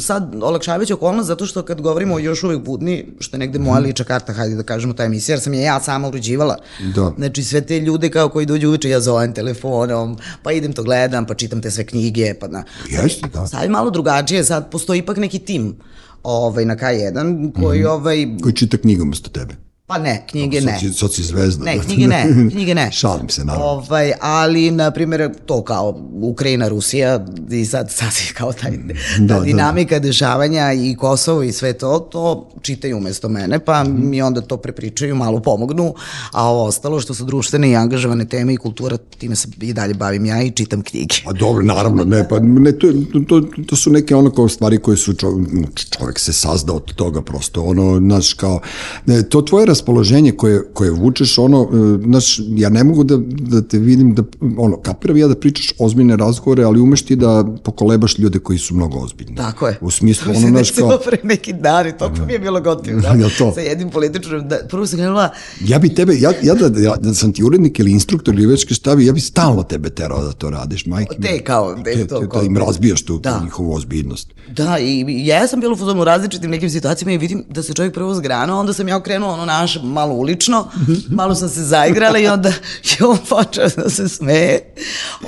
sad olakšavajući okolnost, zato što kad govorimo o još uvijek budni, što je negde moja liča karta, hajde da kažemo ta emisija, jer sam je ja sama uređivala. Da. Znači sve te ljude kao koji dođu uveče, ja zovem telefonom, pa idem to gledam, pa čitam te sve knjige, pa na... Jeste, da. Sad je malo drugačije, sad postoji ipak neki tim ovaj, na K1 koji Mhm. ovaj, Koji čita knjige umesto tebe. Pa ne, knjige ne. Sad si zvezda. Ne, knjige ne, knjige ne. Šalim se, naravno. Ovaj, ali, na primjer, to kao Ukrajina, Rusija i sad, sad je kao taj, ta Da, da. dinamika dešavanja i Kosovo i sve to, to čitaju umesto mene, pa Mhm. mi onda to prepričaju, malo pomognu, a ovo ostalo što su društvene i angažovane teme i kultura, time se i dalje bavim ja i čitam knjige. Pa dobro, naravno, ne, pa ne, to, to, to su neke ono kao stvari koje su čovjek, čovjek se sazda od toga prosto, ono, znaš, kao, ne, to tvoje raspoloženje koje, koje vučeš, ono, e, znaš, ja ne mogu da, da te vidim, da, ono, kapiram ja da pričaš ozbiljne razgovore, ali umeš ti da pokolebaš ljude koji su mnogo ozbiljni. Tako je. U smislu, ono, znaš, kao, pre neki dan i to mi je bilo gotovo. Da, Jel to? Sa jednim političarom, da, prvo sam krenula, Ja bi tebe, ja, ja da, ja, da sam ti urednik ili instruktor ili već šta bi, ja bi stalno tebe terao da to radiš, majke. Te kao, te te, to te, da im razbijaš tu, Da. njihovu ozbiljnost. Da, i ja sam bila u različitim nekim situacijama i vidim da se čovjek prvo zgrana, onda sam ja okrenula ono naše malo ulično, malo sam se zaigrala i onda je on počeo da se smeje.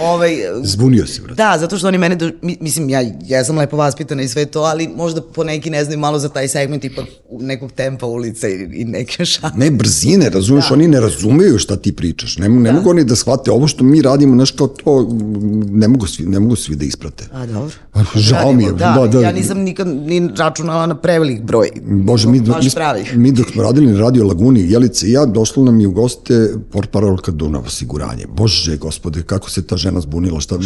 Ovaj, Zbunio si, brate. da, zato što oni mene, do, mi- mislim, ja, ja sam lepo vaspitana i sve to, ali možda po neki ne znaju malo za taj segment ipak nekog tempa ulice i, i neke šale. Ne, brzine, razumeš, oni ne razumeju šta ti pričaš. Ne, ne mogu oni da shvate ovo što mi radimo, znaš kao to, ne mogu svi, ne mogu svi da isprate. A, dobro. Žao mi je, Da, da, da. ja nisam nikad ni računala na prevelik broj. Bože, mi, mi, mi dok smo radili na radio laguni, Jelica i ja, došla nam je u goste portparolka Dunav osiguranje. Bože, gospode, kako se ta žena zbunila, šta,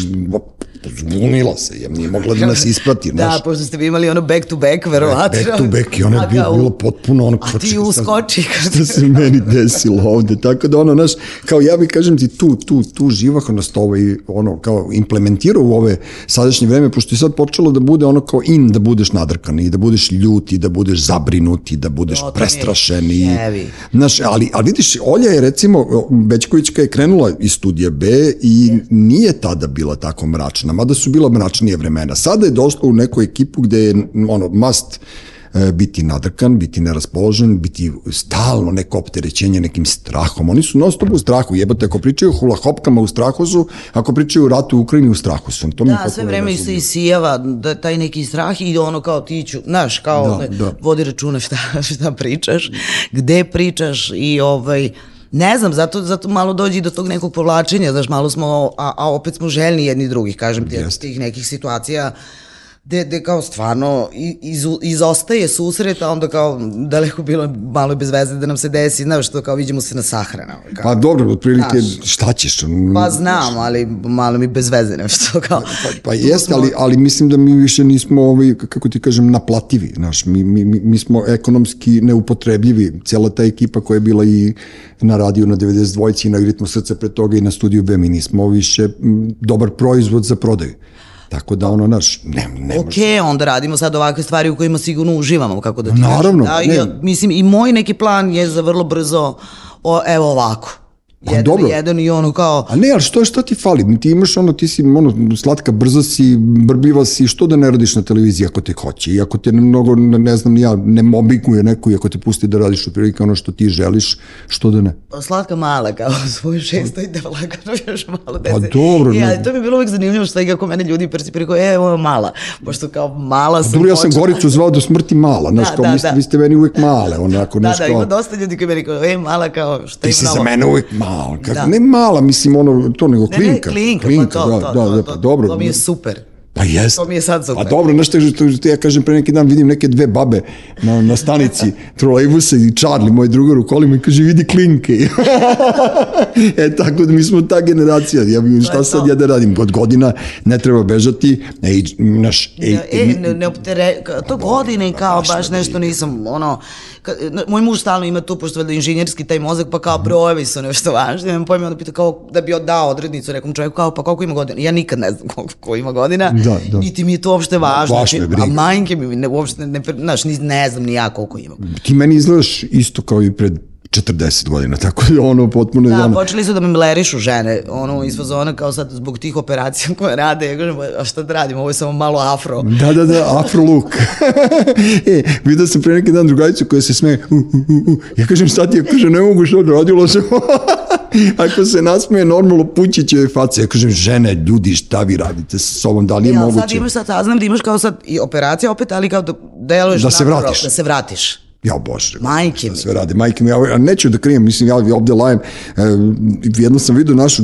zbunila se, je, nije mogla da nas isprati, Da, znaš. pošto ste vi imali ono back to back, verovatno. Back to back i ona je A bilo, kao- bilo potpuno ono... A ti uskoči. Šta se meni desilo ovde, tako da ono, znaš, kao ja bi kažem ti tu, tu, tu živahnost ovaj, ono, kao implementirao u ove sadašnje vreme, pošto je sad počelo da bude ono kao in da budeš nadrkan i da budeš ljut i da budeš zabrinut i da budeš je prestrašen i, heavy. znaš, ali, ali vidiš, Olja je recimo, Bećkovićka je krenula iz studija B i nije tada bila tako mračna, mada su bila mračnije vremena. Sada je došla u neku ekipu gde je ono, must biti nadrkan, biti neraspoložen, biti stalno neko opterećenje nekim strahom. Oni su non stop u strahu, jebate, ako pričaju o hula hopkama u strahu su, ako pričaju o ratu u Ukrajini u strahu su. To Da, sve vreme se isijava da, taj neki strah i ono kao ti ću, znaš, kao Da, da. vodi računa šta, šta pričaš, gde pričaš i ovaj, ne znam, zato, zato malo dođe i do tog nekog povlačenja, znaš, malo smo, a, a opet smo željni jedni drugih, kažem ti, Jeste. tih nekih situacija gde, gde kao stvarno iz, izostaje susret, a onda kao daleko bilo malo bez veze da nam se desi, znaš, što kao vidimo se na sahrana. Kao. Pa dobro, otprilike, Znaš. šta ćeš? Pa znam, ali malo mi bez veze nešto kao. Pa, pa jeste, ali, ali mislim da mi više nismo, ovaj, kako ti kažem, naplativi. Znaš, mi, mi, mi, smo ekonomski neupotrebljivi. Cijela ta ekipa koja je bila i na radiju na 92 i na ritmu srca pre toga i na studiju B, mi nismo više dobar proizvod za prodaju. Tako da ono, naš, ne, ne Ok, onda radimo sad ovakve stvari u kojima sigurno uživamo, kako da ti Naravno, kažem. Da, ne. ja, mislim, i moj neki plan je za vrlo brzo, o, evo ovako. Pa Jedan, dobro. jedan i ono kao, A ne, ali što, što ti fali? Ti imaš ono, ti si ono, slatka, brza si, brbljiva si, što da ne radiš na televiziji ako te hoće? I ako te mnogo, ne, znam, ja, ne mobikuje neko i ako te pusti da radiš otprilike ono što ti želiš, što da ne? slatka mala, kao svoju šesto i da lagano još malo dece. Pa dobro, ne. ali to mi je bilo uvijek zanimljivo što kako mene ljudi percipiraju, kao, e, ovo je mala. Pošto kao mala sam Dobro, ja sam počela- Goricu zvao do smrti mala, znaš, Da, kao, da, vi, ste, da. vi ste meni uvek male, onako, Da, znaš, da, kao, ima dosta ljudi koji meni kao, e, mala kao, šta ti ima si novo? za mene uvek mala, kako, Da. ne mala, mislim, ono, to nego Ne, klinka. ne, klinka, klinka, pa to, da, to, da, to, da, pa dobro. To mi je super. Pa jeste. To mi je sad super. Pa dobro, znaš što, ja kažem, pre neki dan vidim neke dve babe na, na stanici trolejbusa i Charlie, moj drugar u kolima i kaže, vidi klinke. e, tako da mi smo ta generacija. Ja, bi- šta sad ja da radim? God godina ne treba bežati. Ej, naš, ej, E, ne, ne optere, to godine kao baš nešto nisam, ono, ka, moj muž stalno ima tu, pošto valjda inženjerski taj mozak, pa kao brojevi su nešto važno, nemam pojma, onda pita kao da bi dao odrednicu nekom čovjeku, kao pa koliko ima godina, ja nikad ne znam koliko ko ima godina, Da, da. niti mi je to uopšte važno, Baš me briga. a majke mi ne, uopšte ne, znaš, ni, ne znam ni ja koliko imam. ti meni izgledaš isto kao i pred 40 godina, tako da ono potpuno je Da, ono, počeli su da me mlerišu žene, ono, iz fazona kao sad zbog tih operacija koje rade, ja kažem, a šta da radim, ovo je samo malo afro. Da, da, da, afro look. e, vidio sam pre neki dan drugaricu koja se smeje. Uh, uh, uh, uh. Ja kažem, šta ti je? Kaže, ne mogu što radilo se. Ako se nasmeje normalno pući će joj face. Ja kažem, žene, ljudi, šta vi radite sa sobom? Da li je ali moguće? sad imaš sad, saznam da imaš kao sad i operacija opet, ali kao da deluješ Da se vratiš. Da se vratiš. Ja, bože. Majke mi. sve radi. Majke mi, ja, neću da krijem, mislim, ja ovde lajem. E, jedno sam vidio našu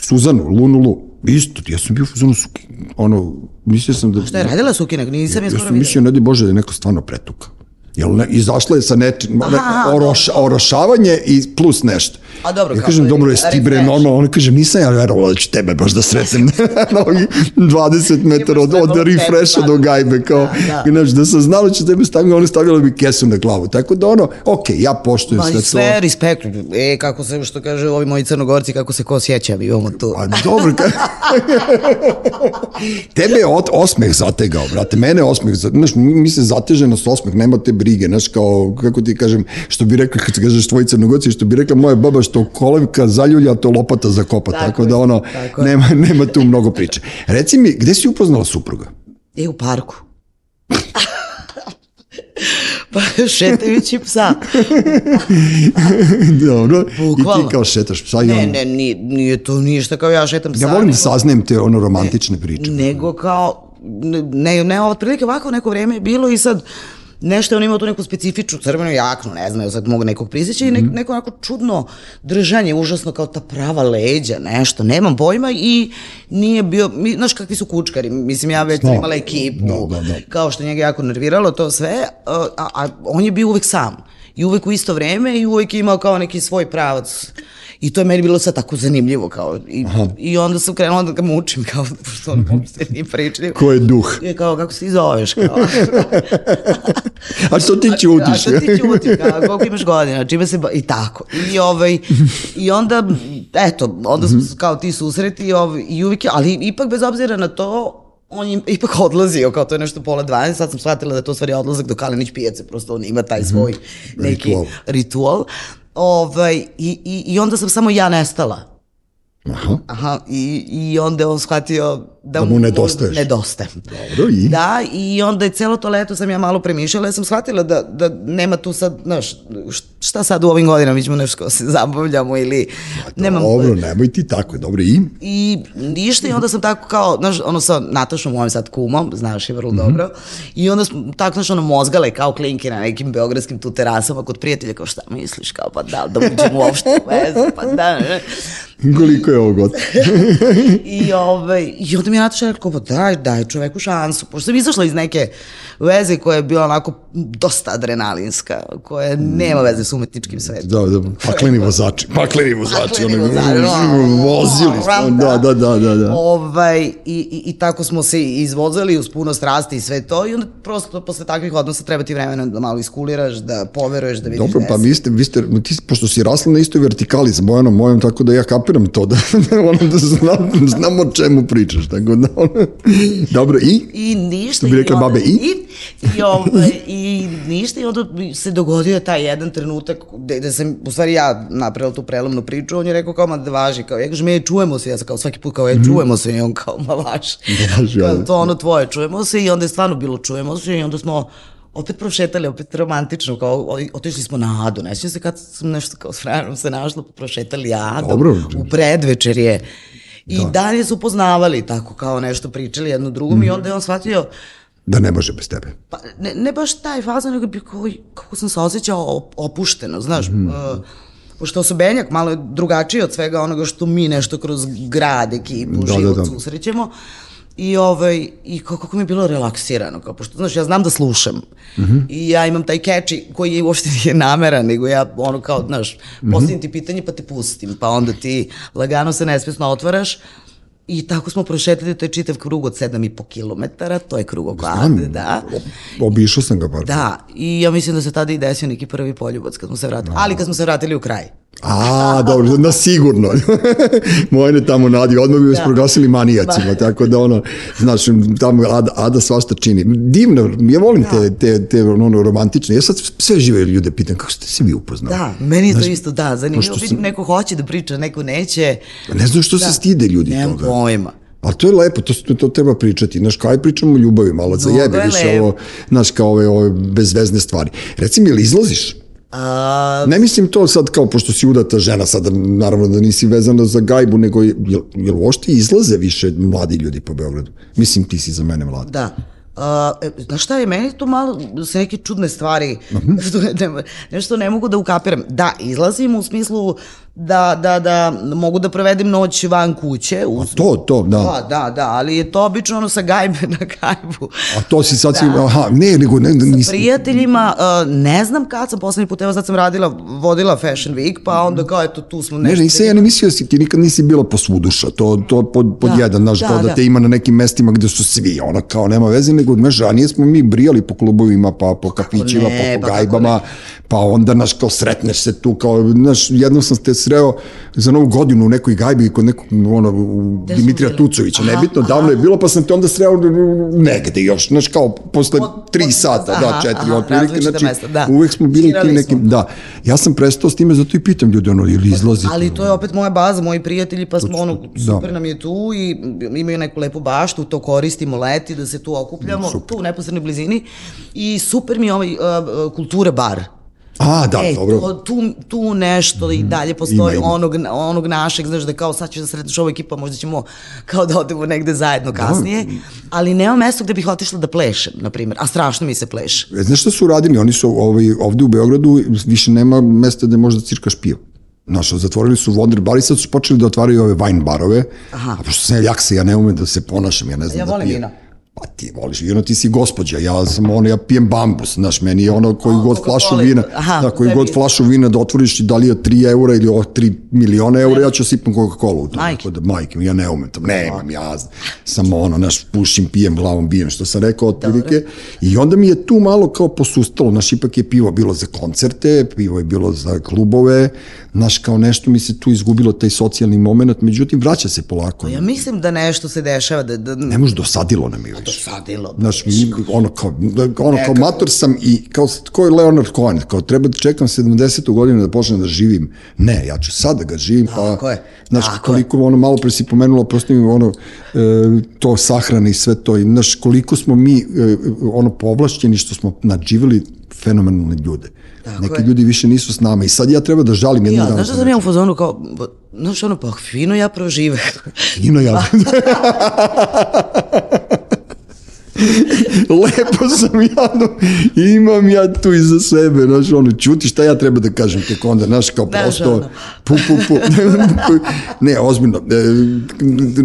Suzanu, Lunu Lu. Isto, ja sam bio u fazonu, su- ono, mislio sam da... Šta je radila Sukina? Nisam je Ja skoro sam videla. mislio, ne di Bože, da je neko stvarno pretuka. Jel ne, izašla je sa nečim, ne, oroš, orošavanje i plus nešto. A dobro, ja kako kažem, je, dobro, jesi ti bre normalno, on kaže, nisam ja verovao da ću tebe baš da sretnem. Na ovih 20 metara od, od refresha do gajbe, kao, Da, da, da sam znala da ću tebe staviti, ona stavila bi kesu na glavu, tako da ono, ok, ja poštujem sve to. sve respekt. E, kako se, što kaže ovi moji crnogorci, kako se ko sjeća, mi imamo tu. Pa dobro, ka... tebe je od, osmeh zategao, brate, mene osmeh, znaš, mi, mi se zateženost osmeh, nema te brige, znaš, kao, kako ti kažem, što bi rekla, kad kažeš tvoji crnogorci, što bi rekla moja baba, što kolevka zaljulja, to lopata zakopa, tako, Tako da ono, tako nema, nema tu mnogo priče. Reci mi, gde si upoznala supruga? E, u parku. pa šetajući psa. Dobro, i Bukvalno. ti kao šetaš psa i Ne, ono, ne, nije, nije to ništa kao ja šetam psa. ja volim da saznajem te ono romantične priče. nego kao, ne, ne, otprilike ovako neko vreme je bilo i sad nešto je on imao tu neku specifičnu crvenu jaknu, ne znam, ja sad mogu nekog prisjeća i ne, Mhm. neko onako čudno držanje, užasno kao ta prava leđa, nešto, nemam pojma i nije bio, mi, znaš kakvi su kučkari, mislim ja već sam Znam. imala ekipu, Da, da, da. kao što njega jako nerviralo to sve, a, a on je bio uvek sam. i uvek u isto vreme i uvek je imao kao neki svoj pravac. I to je meni bilo sad tako zanimljivo kao i, i onda sam krenula da ga mučim kao pošto on uopšte nije pričljiv. Ko je duh? I kao kako se ti zoveš kao. A što ti ćutiš? A što ti ćutiš, kao, koliko imaš godina, čime se, ba... i tako. I, ovaj, I onda, eto, onda smo kao ti susreti i, ovaj, i uvijek, je- ali ipak bez obzira na to, on je ipak odlazio, kao to je nešto pola 12, sad sam shvatila da je to stvari odlazak do Kalenić pijace, prosto on ima taj svoj neki Ritual. ritual. Ovaj, i, i, I onda sam samo ja nestala. Aha. Aha, i, i onda on shvatio da, Da mu nedostaješ. Nedostajem. Dobro, i? Da, i onda je celo to leto sam ja malo premišljala, ja sam shvatila da, da nema tu sad, znaš, šta sad u ovim godinama, mi ćemo nešto se zabavljamo ili nemam... Dobro, nemoj ti tako, dobro, i? I ništa i onda sam tako kao, znaš, ono sa Natašom, mojim sad kumom, znaš je vrlo dobro, i onda smo tako, znaš, ono mozgale kao klinke na nekim beogradskim tu terasama kod prijatelja, kao šta misliš, kao pa da, da uđemo uopšte u vezu, pa da. Koliko je ovo god? I, ovaj, I onda mi je Nataša rekao, pa daj, daj čoveku šansu. Pošto sam izašla iz neke veze koja je bila onako dosta adrenalinska, koja nema veze s umetničkim svetom. Da, da, pakleni vozači, pakleni vozači, ono, vozači, ono, vozili smo, da, da, da, da, da. Ovaj, i, i, I tako smo se izvozali uz puno strasti i sve to i onda prosto posle takvih odnosa treba ti vremena da malo iskuliraš, da poveruješ, da vidiš Dobro, pa vi ste, vi ste, ti, pošto si rasla na istoj vertikali sa Bojanom mojom, tako da ja kapiram to, da, ono, da znam, znam o čemu pričaš, tako da, ono, dobro, i? I ništa. Što bi rekle onda- babe, i? I, i, ovaj, I ništa i onda se dogodio taj jedan trenutak gde, gde sam, u stvari ja napravila tu prelomnu priču, on je rekao kao, ma da važi, kao, ja kažem, je, čujemo se, ja sam kao svaki put kao, je, čujemo se, i on kao, ma važi. Važi, Kao, to ono tvoje, čujemo se i onda je stvarno bilo čujemo se i onda smo opet prošetali, opet romantično, kao otišli smo na Adu, ne sjećam se kad sam nešto kao s frajerom se našla, pa prošetali Adu, Dobro. u predvečerje. I dalje su poznavali, tako kao nešto pričali jedno drugom i onda je on shvatio, Da ne može bez tebe. pa ne, ne baš taj faza, nego bi kao, kako sam se osjećao op- opušteno, znaš, Mhm. uh, pošto osobenjak malo je drugačiji od svega onoga što mi nešto kroz grad, ekipu, Da, da, život da. susrećemo. I, ovaj, i kako, kako mi je bilo relaksirano, kao, pošto, znaš, ja znam da slušam. Mhm. I ja imam taj catchy koji je uopšte nije nameran, nego ja ono kao, znaš, Mhm. postavim ti pitanje pa te pustim, pa onda ti lagano se nesvesno otvaraš I tako smo prošetali, to je čitav krug od 7,5 km, to je krug oko Ade, da. Obišao sam ga par. Da, i ja mislim da se tada i desio neki prvi poljubac kad smo se vratili, ali kad smo se vratili u kraj. A, dobro, na sigurno. Mojne tamo nadi, odmah bi vas Da. proglasili manijacima, tako da ono, znaš, tamo Ada, Ada svašta čini. Divno, ja volim te, te, te ono, romantične, ja sad sve žive ljude pitam, kako ste se vi upoznali? Da, meni je to Znaš, isto, da, zanimljivo, sam- neko hoće da priča, neko neće. Ne znam što se stide ljudi Nemam toga. pojma. Ali to je lepo, to, to, to treba pričati. Znaš, kao i pričamo o ljubavi, malo za jebe, je više ovo, znaš, kao ove, ove bezvezne stvari. Reci mi, ili izlaziš? A, Ne mislim to sad kao, pošto si udata žena, sad naravno da nisi vezana za gajbu, nego je, jel, jel uopšte izlaze više mladi ljudi po Beogradu? Mislim, ti si za mene mlad. da. A, e, znaš šta je, meni tu malo se neke čudne stvari, što ne, ne, nešto ne mogu da ukapiram. Da, izlazim u smislu da, da, da mogu da provedem noć van kuće. Uz, To, to, da. Da, da, da, ali je to obično ono sa gajbe na gajbu. A to si sad si, aha, ne, nego ne, ne nisam, prijateljima, uh, ne znam kad sam poslednji put, evo sad sam radila, vodila Fashion Week, pa onda kao eto tu smo Ne, nešto. nisam ja ne mislio da si ti nikad nisi bila posvuduša, to, to pod, pod Da, jedan, znaš, da, kao da, da. te ima na nekim mestima gde su svi, ona kao nema veze, nego, znaš, ranije smo mi brijali po klubovima, pa po kafićima, ne, pa po pa kako gajbama, pa onda, znaš, kao sretneš se tu, kao, znaš, jednom sam te sreo za novu godinu u nekoj gajbi kod nekog, ono, smo Dimitrija? Tucovića, Aha, nebitno, aha. davno je bilo, pa sam te onda sreo negde još, znaš, kao, posle Od- tri od- sata, da, aha, četiri, aha, otprilike, različita znači, mesta, da. uvek smo bili tim nekim, smo. da, ja sam prestao s time, zato i pitam ljude, ono, ili izlazite, Ali to je opet moja baza, moji prijatelji, pa smo ono, Da. super nam je tu i imaju neku lepu baštu, to koristimo leti, da se tu okupljamo, tu u neposrednoj blizini i super mi je ovaj uh, uh, kultura bar. A, da, e, dobro. to- tu, tu nešto i dalje postoji Ima, ima. onog, onog našeg, znaš da kao sad ćeš da sretneš ovu ekipu, a možda ćemo kao da odemo negde zajedno kasnije, ali nema mesta gde bih otišla da plešem, na primjer, a strašno mi se pleše. E, Znaš šta su uradili? Oni su ovaj, ovde u Beogradu više nema mesta gde možda cirkaš pivo. Znaš, zatvorili su Wonder bar i sad su počeli da otvaraju ove wine barove. Aha. A pošto sam ja jaksa, ja ne umem da se ponašam, ja ne znam Ja da volim pijem. vino. Pa ti voliš vino, ti si gospođa, ja sam ono, ja pijem bambus, znaš, meni je ono koju O, god flašu je- vina, aha, da, koju god flašu vina da otvoriš i da li je 3 eura ili o 3 miliona eura, ja ću sipam Coca-Cola u to. Majke. Tako da, majke, ja ne umem to, nemam, ja samo ono, znaš, pušim, pijem, glavom bijem, što sam rekao otprilike. I onda mi je tu malo kao posustalo, znaš, ipak je pivo bilo za koncerte, pivo je bilo za klubove, znaš, kao nešto mi se tu izgubilo taj socijalni moment, međutim, vraća se polako. Ja mislim da nešto se dešava, da, da Ne može, dosadilo nam je. Sadilo. Znaš, mi, ono kao, ono kao mator sam i kao, ko je Leonard Cohen, kao treba da čekam 70. godinu da počnem da živim. Ne, ja ću sad da ga živim, pa, Tako je, znaš, tako koliko ono, malo pre si pomenula, prosto mi ono, e, to sahrane i sve to, i znaš, koliko smo mi, e, ono, povlašćeni što smo nadživjeli fenomenalne ljude. Tako Neki je. ljudi više nisu s nama i sad ja treba da žalim jednog Ja, dana. znaš što sam ja u fazonu kao, znaš ono, pa fino ja prožive. Ino ja. Lepo sam ja, no, imam ja tu iza sebe, znaš, ono, čuti šta ja treba da kažem tek onda, znaš, kao prosto, ono. pu, pu, pu, ne, ozbiljno, e,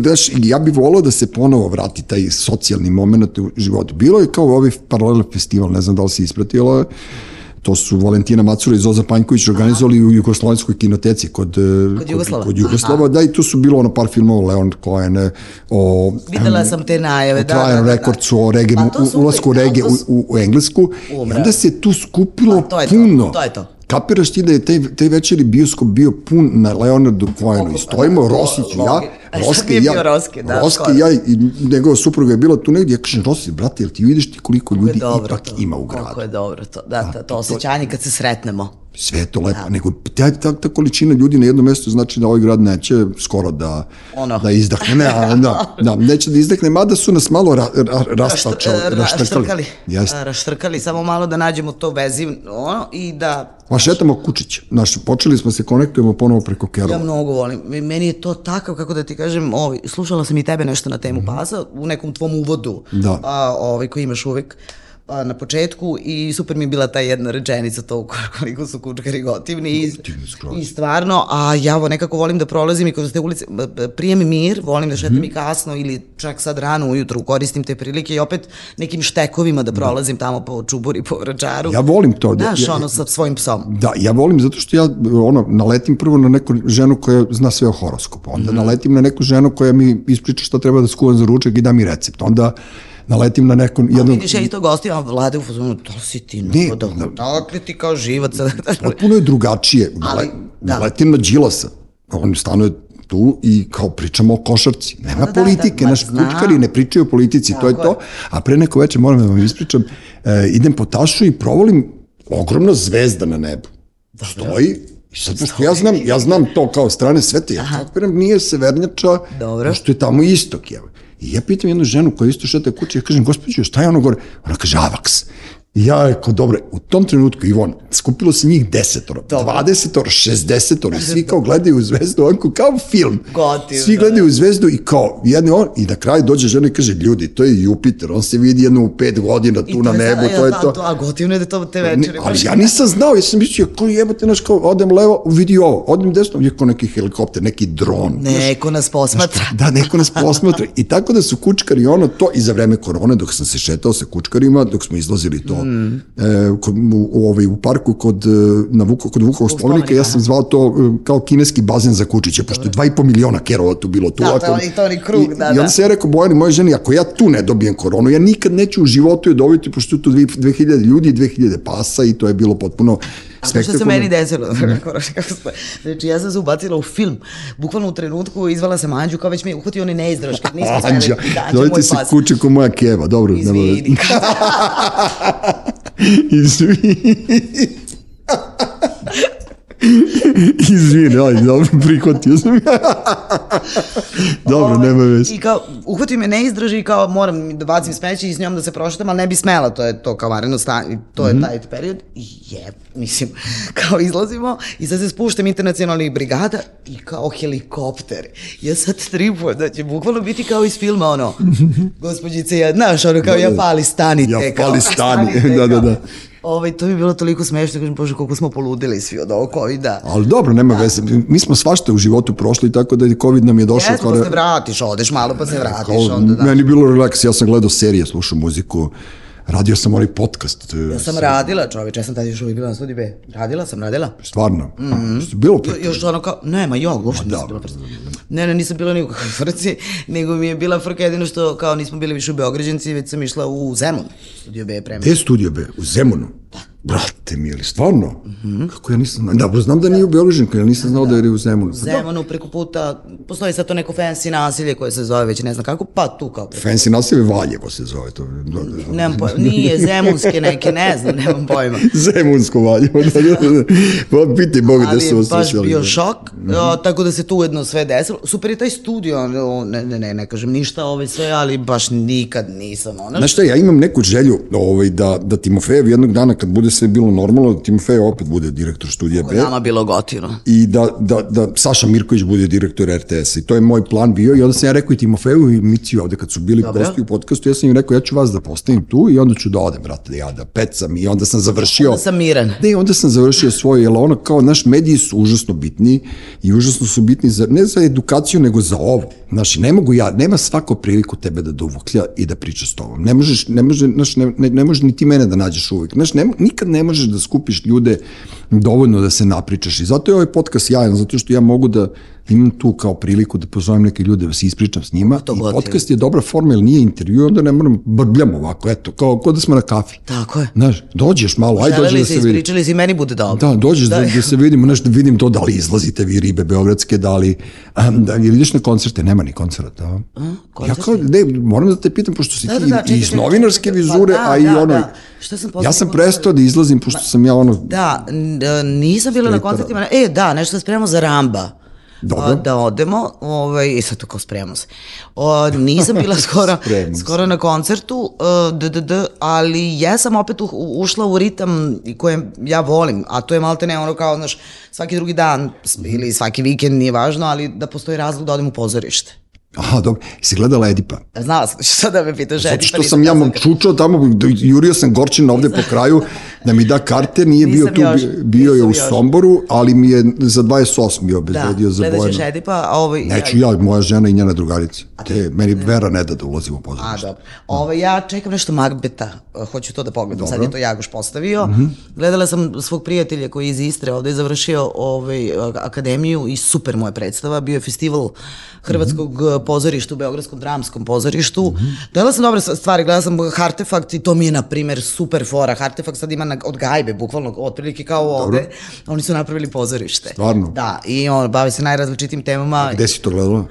znaš, ja bih volao da se ponovo vrati taj socijalni moment u životu. Bilo je kao ovaj paralel festival, ne znam da li si ispratila, to su Valentina Macura i Zoza Panjković organizovali u Jugoslovenskoj kinoteci kod, e, Kod Jugoslava. Kod, Jugoslava, da, i tu su bilo ono par filmova Leonard Cohen, e, o... Videla sam te najave, o da, Trial da, da, da. Recordsu, o reggae, Pa u, ulasku da, to u, su- u, u Englesku. I Umre. onda se tu skupilo Pa, to je to, puno. to je to. Kapiraš ti da je taj, taj večeri bioskop bio pun na Leonardu Cohenu i stojimo Rosić i ja, Rogi. E, sad Roske mi je i ja, bio Roske, da, Roske skoro. i ja i njegova supruga je bila tu negdje, ja kažem, Rosi, brate, jel ti vidiš ti koliko Kako ljudi ipak to. ima u Kako gradu? je dobro to, da, to, to osjećanje kad se sretnemo. Sve je to lepo, nego ta, ta, ta količina ljudi na jednom mjestu znači da ovaj grad neće skoro da, Ono. da izdahne, ne, a, da, da, neće da izdahne, mada su nas malo ra, ra, rastačali, Raštr- raštrkali. Jeste. raštrkali, samo malo da nađemo to vezi ono, i da Pa šetamo kučić, znaš, počeli smo se konektujemo ponovo preko Kerova. Ja mnogo volim. Meni je to takav, kako da ti kažem, ovaj, slušala sam i tebe nešto na temu pasa u nekom tvom uvodu. Da. a, ovaj, koji imaš uvek a, na početku i super mi je bila ta jedna rečenica to koliko su kučkari gotivni i, i stvarno, a ja ovo nekako volim da prolazim i kroz te ulice, b- b- prije mi mir, volim da šetam Mhm. i kasno ili čak sad rano ujutru koristim te prilike i opet nekim štekovima da prolazim tamo po čuburi, po vračaru. Ja volim to. Da, Znaš, ja, ono, sa svojim psom. Da, ja volim zato što ja ono, naletim prvo na neku ženu koja zna sve o horoskopu, onda Mhm. naletim na neku ženu koja mi ispriča šta treba da skuvam za ručak i da mi recept, onda naletim na neku... A Jednu, vidiš, ja isto gostima vlade u fazonu, to si ti, no, da, da. dakle ti kao živac. potpuno je drugačije. Ali, da. Naletim na Đilasa, on stanuje tu i kao pričamo o košarci. Nema Da, da, politike, da, ma naš kučkari ne pričaju o politici, to je Tako to. A pre neko večer moram da vam ispričam, e, idem po tašu i provolim ogromna zvezda na nebu. Stoji I sad, pošto ja znam, ja znam to kao strane sveta, ja kapiram, nije severnjača, Dobro. pošto je tamo istok, evo. I ja pitam jednu ženu koja isto šeta kuće, ja kažem, gospođo, šta je ono gore? Ona kaže, avaks. I ja rekao, dobro, u tom trenutku, Ivon, skupilo se njih desetoro, dvadesetoro, šestdesetoro, svi kao gledaju u zvezdu, onako kao film. Gotivno, Svi gledaju u zvezdu i kao, jedni on, i na kraju dođe žena i kaže, ljudi, to je Jupiter, on se vidi jedno u pet godina tu na nebu, to je to. A gotivno je da to te večeri. ali ja nisam znao, ja sam mislio, ko jebate, znaš, kao, odem levo, vidi ovo, odem desno, je kao neki helikopter, neki dron. Neko nas posmatra. Da, neko nas posmatra. I tako da su kučkari ono to i za vreme korone dok sam se šetao sa kučkarima, dok smo izlazili to Mm. e, kod, u, ovaj, u parku kod, e, na Vuko, kod Vukovog spomenika, ja sam zvao to e, kao kineski bazen za kučiće, pošto je dva i po miliona kerova tu bilo. Tu, Da, ako- je onaj- to onaj krug, I, da, I onda da. se ja rekao Bojani, moje ženi, ako ja tu ne dobijem koronu, ja nikad neću u životu je dobiti, pošto tu dvi- 2000 ljudi i 2000 pasa i to je bilo potpuno A što se meni desilo? Znači, ja sam se ubacila u film. Bukvalno u trenutku izvala sam Anđu, kao već me uhvatio onaj nismo smeli, Anđa, zovite se kuće ko moja keva, dobro. Izvini. Izvini. Izvini, ajde, dobro, prihvatio sam. dobro, Ovaj, nema veze. I kao, uhvatio me neizdrži i kao moram da bacim smeće i s njom da se prošetam, ali ne bi smela, to je to kao vareno stanje, to Mhm. je taj period. I je, mislim, kao izlazimo i sad se spuštam internacionalnih brigada i kao helikopter. Ja sad tripujem da će bukvalno biti kao iz filma, ono, gospođice, ja, znaš, ono, kao ja pali, stanite. Ja pali stani, stanite, da, da, da. Ovaj, to bi bilo toliko smešno, kažem, bože, koliko smo poludili svi od ovog COVID-a. Ali dobro, nema veze. Mi smo svašta u životu prošli, tako da je COVID nam je došao. Jesmo, pa se vratiš, odeš malo pa se vratiš. kao, onda, da. Meni je bilo relaks, ja sam gledao serije, slušao muziku, radio sam onaj podcast. Ja sam radila, čoveče, ja sam tada još uvijek bila na studiju B. Radila sam, radila. Stvarno. Mm -hmm. Bilo Jo- Još ono kao, nema, jo, uopšte nisam bila frci. Ne, ne, nisam bila ni u kakvoj frci, nego mi je bila frka jedino što kao nismo bili više u Beograđanci, već sam išla u Zemun, studio B premijer. Gde je studio be? U Zemunu? Brate mili, stvarno? Kako ja nisam znao? Da, znam da nije u Beograđanku, ja nisam znao da je u Zemunu. Pa da, Zemunu preko puta, postoji sad to neko fancy nasilje koje se zove već ne znam kako, pa tu kao Fancy naselje Valjevo se zove to. Da, da, da. Nemam pojma, nije zemunske neke, ne znam, nemam pojma. Zemunsko Valjevo, da, da, da. Pa pitaj Boga Ali gde je su baš osjećali. bio šok, a, tako da se tu ujedno sve desilo. Super je taj studio, ne, ne, ne, ne kažem ništa ovaj sve, ali baš nikad nisam, ono, Znaš šta, ja imam neku želju ovaj, da, da Timofejev jednog dana kad bude sve bilo normalno, da Timofejev opet bude direktor studija B. nama bilo gotivno. i da, da, da Saša Mirković bude direktor RTS-a. I to je moj plan bio i onda sam ja rekao i Timofeju i Miciju ovde kad su bili gosti u podcastu, ja sam im rekao ja ću vas da postavim tu i onda ću da odem, brate, da ja da pecam i onda sam završio... Onda sam miran. Ne, onda sam završio svoje, jer ono kao naš mediji su užasno bitni i užasno su bitni za, ne za edukaciju, nego za ovo. Znaš, ne mogu ja, nema svako priliku tebe da dovuklja i da priča s tobom. Ne možeš, ne može, znaš, ne, ne, ne može ni ti mene da nađeš uvek. Znaš, ne, mo- nikad ne možeš da skupiš ljude dovoljno da se napričaš. I zato je ovaj podcast jajan, zato što ja mogu da imam tu kao priliku da pozovem neke ljude da se ispričam s njima. To I podcast je dobra forma, jer nije intervju, onda ne moram brbljam ovako, eto, kao, kao da smo na kafi. Tako je. Znaš, dođeš malo, ajde Želeli da se, vidi. ispričali se i meni bude dobro. Da, dođeš da, da se vidimo, nešto da vidim to, da li izlazite vi ribe beogradske, da li, um, da, ili ideš na koncerte, nema ni koncerta. A? Ja koncerti? kao, ne, moram da te pitam, pošto si Da, ti da, da, čekaj, iz novinarske pa vizure, da, a i da, ono, da. Šta sam ja sam prestao da izlazim, pošto sam ja ono, Da, e, nisam bila na koncertima. E, da, nešto spremamo za Ramba. Dobro. A, da odemo, ovaj, i sad to kao spremamo se. O, nisam bila skoro, skoro na koncertu, uh, d, d, d, ali ja sam opet u, ušla u ritam koje ja volim, a to je malte ne ono kao, znaš, svaki drugi dan ili svaki vikend, nije važno, ali da postoji razlog da odem u pozorište. Aha, dobro, si gledala Edipa? Znala sam što da me pitaš. Zato Edipa, što nisam sam ja kazala mam kad- čučao tamo, jurio sam Gorčin ovde po kraju, da mi da karte, nije bio Nisam tu, još, bio je u još. Somboru, ali mi je za 28 bio obezbedio Da, za gledat ćeš Bojana. Edipa, a ovaj... Neću ja, moja žena i njena drugarica. Te, meni Vera ne da da ulazim u A, pozorište. dobro. Ove, ja čekam nešto Magbeta, uh, hoću to da pogledam, sad Dobro. je to Jagoš postavio. Mhm. Gledala sam svog prijatelja koji je iz Istre, ovde je završio ovaj, akademiju i super mu je predstava, bio je festival Hrvatskog Mhm. uh, pozorišta u Beogradskom dramskom pozorištu. Gledala sam dobre stvari, gledala sam Hartefakt i to mi je, na primer, super fora. Hartefakt sad ima na, od gajbe, bukvalno, otprilike kao ovde. Oni su napravili pozorište. Stvarno? Da, i on bavi se najrazličitim temama. Gde si to gledala?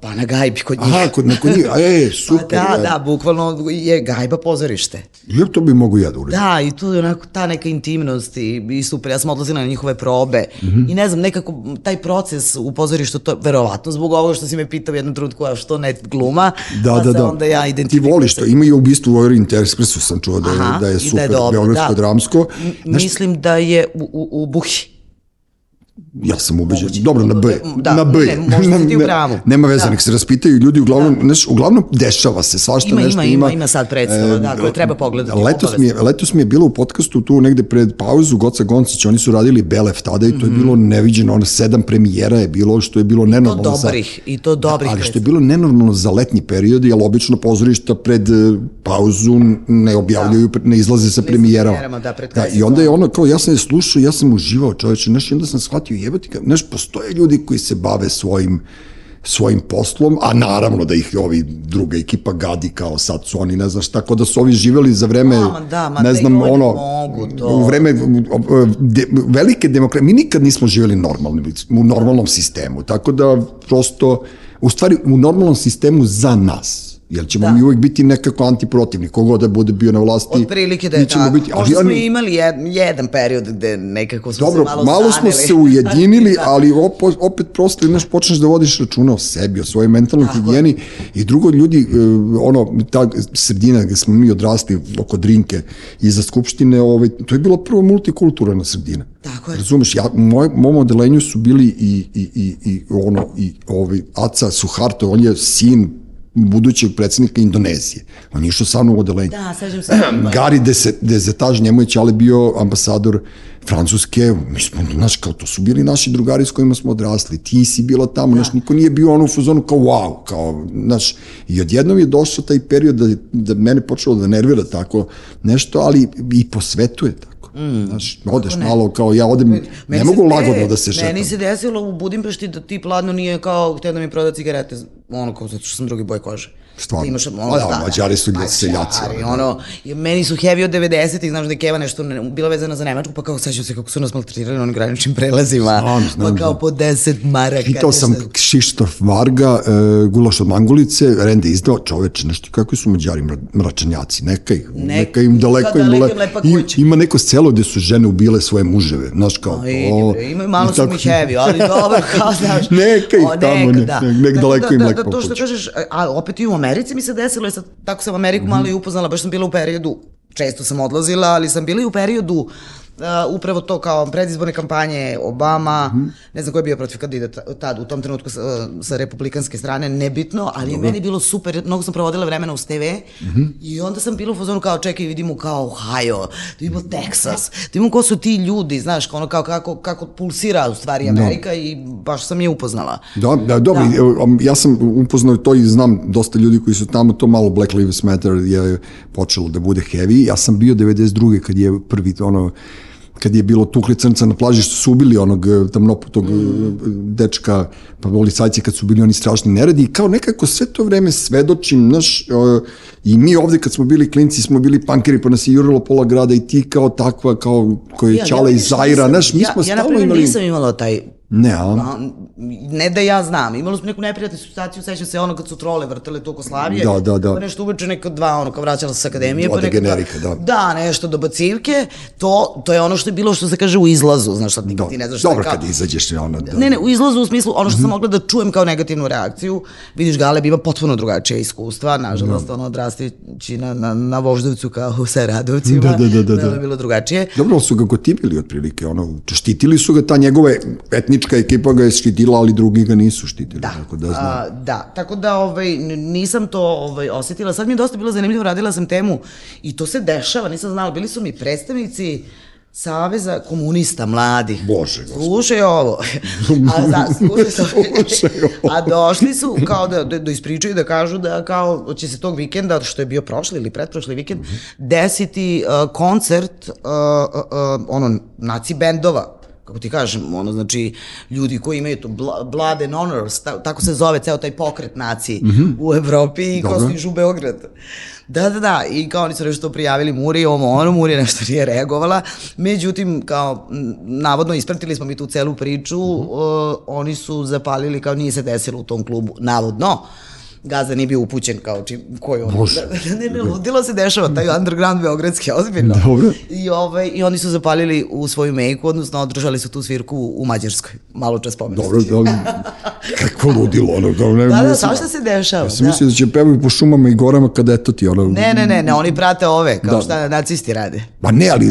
Pa na gajbi kod njih. Aha, kod neko njih, a e, super. Pa da, e. da, bukvalno je gajba pozorište. Je, to bi mogu ja da uradim. Da, i tu je onako ta neka intimnost i, i super. Ja sam odlazila na njihove probe Mhm. i ne znam, nekako taj proces u pozorištu, to verovatno zbog ovoga što si me pitao u jednom trenutku, a što ne gluma, Da, pa da, da. onda ja Ti identifikujem. voliš to. Ima i ubistvo u Orient Expressu, sam čuo da je, Aha, da je super, dobro, Beogradsko da. dramsko. Znaš, Mislim da je u, u, u Buhi. Ja sam ubeđen. Dobro, na B. Da, na B. ne, možda ti u pravu. Nema veze, Da. nek se raspitaju ljudi, uglavnom, znaš, uglavnom dešava se, svašta Ima, nešto ima, ima. ima, sad predstava, da, koje treba pogledati, Letos mi, je, letos mi je bilo u podcastu tu negde pred pauzu Goca Goncić, oni su radili Belef tada i to je bilo neviđeno, ono sedam premijera je bilo, što je bilo To nenormalno. za- dobrih, i to dobrih ali što je bilo nenormalno za letnji period, jer obično pozorišta pred e, pauzu ne objavljaju, ne izlaze sa premijerama. da, da, I onda je ono, kao ja sam je slušao, ja sam uživao čoveče, znaš, i onda sam shvatio, jebati, ka- znaš, postoje ljudi koji se bave svojim svojim poslom, a naravno da ih ovi druga ekipa gadi kao sad su oni, ne znaš, tako da su ovi živeli za vreme, Ma, ma da, ma ne da znam, ono, mogu to. u vreme de, velike demokratije, mi nikad nismo živjeli normalni, u normalnom sistemu, tako da prosto, u stvari, u normalnom sistemu za nas, jer ćemo Da. mi uvijek biti nekako antiprotivni, kogo da bude bio na vlasti. Od prilike da je tako. Biti, ali Možda smo imali jed, jedan period gde nekako smo Dobro, se malo malo, smo se ujedinili, Da. ali opo, opet prosto, znaš, počneš da vodiš računa o sebi, o svojoj mentalnoj Tako je. higijeni i drugo ljudi, e, ono, ta sredina gde smo mi odrasli oko Drinke iza Skupštine, ovaj, to je bila prvo multikulturalna sredina. Tako je. Razumeš, ja, moj, mom odelenju su bili i, i, i, i ono, i ovaj, Aca Suharto, on je sin budućeg predsednika Indonezije. On je išao sa mnom u odelenje. Da, sećam se. Gari Dezetaž, njemu je Ćale bio ambasador Francuske, mi smo, znaš, kao to su bili naši drugari s kojima smo odrasli, ti si bila tamo, da. znaš, niko nije bio ono u fazonu kao wow, kao, znaš, i odjednom je došao taj period da, da mene počelo da nervira tako nešto, ali i po svetu je tako. Mm, znaš, odeš ne. malo kao ja odem, meni ne mogu se, lagodno da se šetam. Meni se desilo u Budimpešti da tip ladno nije kao htio da mi proda cigarete, ono kao zato što sam drugi boj kože. Stvarno. Imaš, ono, da, da, mađari su ljudi seljaci. Mađari, ono, meni su heavy od 90-ih, znaš da je Keva nešto ne, bila vezana za Nemačku, pa kao sećam se kako su nas maltretirali na onim graničnim prelazima. Znam, znam, pa kao da. po 10 maraka. Pitao sam se... Šištof Varga, uh, gulaš od Mangulice, Rende izdao, čoveče, nešto, kako su mađari mračanjaci, neka, ih, neka, neka im daleko im, le, im, ima neko selo gde su žene ubile svoje muževe, znaš kao, Aj, o, ima malo su mi heavy, ali dobro, kao, znaš. neka ih tamo, nek, da. nek, nek daleko im lepo da, to što kažeš, a opet i u Americi mi se desilo, sad, tako sam Ameriku mm -hmm. malo i upoznala, baš sam bila u periodu, često sam odlazila, ali sam bila i u periodu Uh, upravo to kao predizborne kampanje Obama, mm ne znam ko je bio protiv kandidata tad, u tom trenutku sa, sa republikanske strane, nebitno, ali je meni bilo super, mnogo sam provodila vremena uz TV mm -hmm. i onda sam bila u fazonu kao čekaj, vidimo kao Ohio, da vidimo Texas, da vidimo ko su ti ljudi, znaš, ono kao kako, kako pulsira u stvari da. Amerika no. i baš sam je upoznala. Da, da, dobro, da. ja sam upoznao to i znam dosta ljudi koji su tamo, to malo Black Lives Matter je počelo da bude heavy, ja sam bio 92. kad je prvi ono kad je bilo tukli crnca na plaži što su ubili onog eh, tamnoputog mm. dečka, pa policajci kad su bili oni strašni neredi i kao nekako sve to vreme svedočim, znaš, i mi ovde kad smo bili klinci smo bili pankeri pa nas je jurilo pola grada i ti kao takva, kao koji je ja, Ćala ja, iz Zaira, znaš, mi smo ja, stalno imali... Ja, na primjer, nisam imala taj Ne, a? Ne da ja znam, imali smo neku neprijatnu situaciju, sećam se ono kad su trole vrtele to Koslavije. Da, da, da. Pa nešto uveče neka dva, ono, kao vraćala se s akademije. Ode pa generika, da. Da, nešto do bacivke, to, to je ono što je bilo što se kaže u izlazu, znaš šta, nikad ti ne znaš šta Dobro, kao... kad izađeš, ono, da. Ne, ne, u izlazu u smislu, ono što sam mhm. mogla da čujem kao negativnu reakciju, vidiš Galeb ima potpuno drugačije iskustva, nažalost, da. ono, odrastići na, na, na Voždovcu kao u Saradovcima. Da, da, da, da. da. bilo drugačije. Dobro, su ga gotivili otprilike, ono, štitili su ga, ta njegove etnička ekipa ga je štitila, ali drugi ga nisu štitili. Da, tako da, znam. A, da, tako da ovaj, nisam to ovaj, osetila. Sad mi je dosta bilo zanimljivo, radila sam temu i to se dešava, nisam znala, bili su mi predstavnici Saveza komunista mladih. Bože, gospod. Slušaj ovo. A, za, slušaj, a došli su kao da, da, da ispričaju da kažu da kao će se tog vikenda, što je bio prošli ili pretprošli vikend, -hmm. desiti uh, koncert uh, uh, ono, naci bendova kako ti kažem, ono, znači, ljudi koji imaju to Blood and Honors, ta, tako se zove ceo taj pokret naciji mm -hmm. u Evropi i ko stižu u Beograd. Da, da, da, i kao oni su nešto prijavili Muri, ovo ono, Muri nešto nije reagovala, međutim, kao, navodno ispratili smo mi tu celu priču, mm -hmm. uh, oni su zapalili, kao nije se desilo u tom klubu, navodno, Gazda nije bio upućen kao čim, koji on. Bože. Da, ne, ne, ludilo se dešava, taj underground beogradski, ozbiljno. Dobro. I, ovaj, I oni su zapalili u svoju mejku, odnosno održali su tu svirku u Mađarskoj, malo čas pomenuti. Dobro, dobro. Kako ludilo, ono, kao ne, Da, da, svašta se dešava. Ja sam da. mislio da će pevaju po šumama i gorama kada eto ti, ono... Ne, ne, ne, ne, oni prate ove, kao da. šta nacisti rade. Pa ne, ali,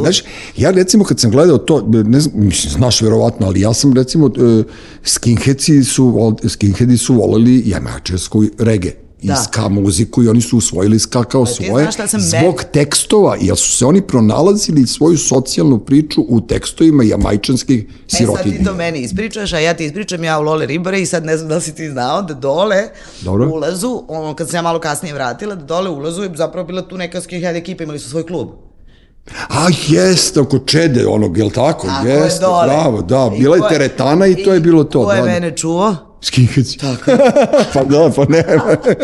znaš, ja recimo kad sam gledao to, ne znam, mislim, znaš verovatno, ali ja sam recimo, uh, skinheads su, skinheadi su voleli jamačevsku muziku rege i da. ska muziku i oni su usvojili ska kao svoje zbog me... tekstova, jer su se oni pronalazili svoju socijalnu priču u tekstovima jamajčanskih sirotinja. E sad ti to meni ispričaš, a ja ti ispričam ja u Lole Ribare i sad ne znam da li si ti znao da dole Dobro. ulazu, ono, kad sam ja malo kasnije vratila, da dole ulazu je zapravo bila tu neka skinhead ekipa, imali su svoj klub. A jeste, oko Čede onog, jel tako? tako jeste, je dole. bravo, da, bila je teretana i, i to je bilo to. Ko je da, da. mene čuo? Skinheads. Tako. pa da, pa ne.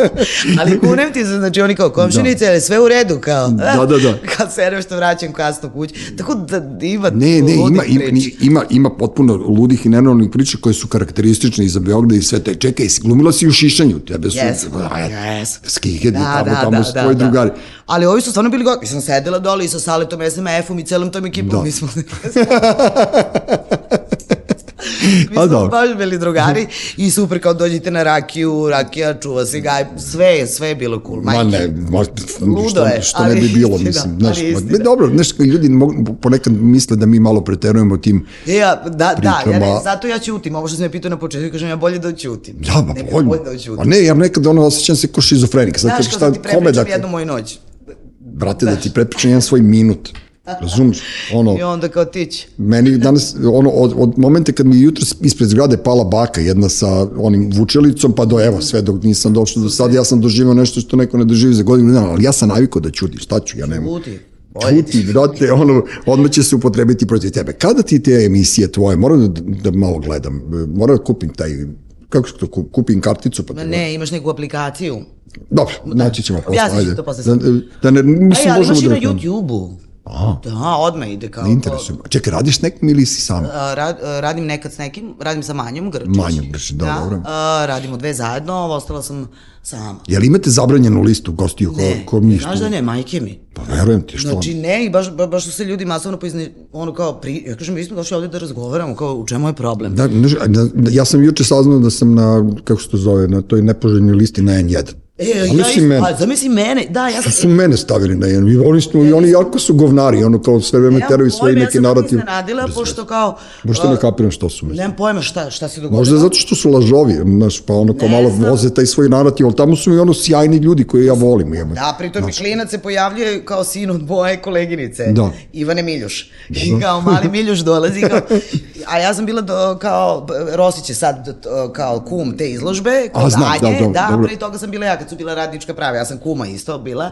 ali kunem ti se, znači oni kao komšinice, da. sve u redu, kao. Da, da, da. Kad se što vraćam kasno kući. Tako da ima Ne, ne, ima, ima, ima, ima potpuno ludih i nenormalnih priča koje su karakteristične i za Beograda i sve te. Čekaj, glumila si u šišanju, tebe su... Yes, yes. Skinheadi, da, tamo, da, tamo da, su tvoji da, drugari. Ali ovi su stvarno bili gotovi. Sam sedela dole i sa Saletom, SMF-om i celom tom ekipom. Da. Mi smo... Mi smo dobro. baš bili drugari i super kao dođite na rakiju, rakija čuva se gaj, sve, sve je bilo cool. Ma Majke. ne, ma, što, je, što ne bi bilo, istina, mislim. Znaš, ma, dobro, znaš, ljudi mogu, ponekad misle da mi malo preterujemo tim E, Ja, da, da, ja ne, Pričama. zato ja ćutim, ovo što sam me pitao na početku, kažem ja bolje da ćutim. Ja, ba, Nekad bolje. bolje da ćutim. A ne, ja nekad ono osjećam se ko šizofrenik. Znaš, kao da šta, ti kome prepričam da, jednu moju noć. brate, da ti prepričam jedan svoj minut. Razumiješ? Ono, I onda kao tić. Meni danas, ono, od, od momenta kad mi jutro ispred zgrade pala baka, jedna sa onim vučelicom, pa do evo, sve dok nisam došao do sada, ja sam doživio nešto što neko ne doživi za godinu dana, ali ja sam navikao da ćutim, šta ću, ja nemam. Uti. Bolje ti. Čuti, brate, ono, odmah će se upotrebiti protiv tebe. Kada ti te emisije tvoje, moram da, da malo gledam, moram da kupim taj, kako se to, ku- kupim karticu, pa Ma ne, imaš neku aplikaciju. Dobro, naći ćemo posle, Objasnit ću to posle. Da, da ne, mislim, Ej, ali možemo imaš i da... na YouTube-u. Da, odmah ide kao... Ne interesuje. me. Čekaj, radiš s nekim ili si sam? A, Rad, a, radim nekad s nekim, radim sa Manjom Grčić. Manjom Grčić, da, dobro. a, radimo dve zajedno, ostala sam sama. Jel imate zabranjenu listu gostiju ko, Ne, ko mi znaš da ne, majke mi. Pa verujem ti, što? Znači ne, i baš, ba, baš su se ljudi masovno poizni, ono kao, pri, ja kažem, mi smo došli ovde da razgovaramo, kao, u čemu je problem? Da, znaš, a na- da, ja sam juče saznao da sam na, kako se to zove, na toj nepoželjnoj listi na N1. E, A ja mene. a, zamisli mene, da, ja sam... su mene stavili na N1? I oni, su, i oni jako su govnari, ono kao sve vreme teraju svoj neki Ja narativ. sam iznenadila, pošto kao... Možda ne kapiram što su mi. Nemam pojma šta, šta se dogodilo. Možda zato što su lažovi, znaš, pa ono kao Ne malo znam. voze taj svoj narativ, ali tamo su mi ono sjajni ljudi koje ja volim. Jebe. Da, pritom i klinac se pojavljuje kao sin od moje koleginice, Da. Ivane Miljuš. I kao mali Miljuš dolazi, kao, a ja sam bila do, kao, Rosić je sad kao kum te izložbe, kao A, znam, da, Danje, dobro, da, dobro. prije toga sam bila ja, kad su bila radnička prava, ja sam kuma isto bila.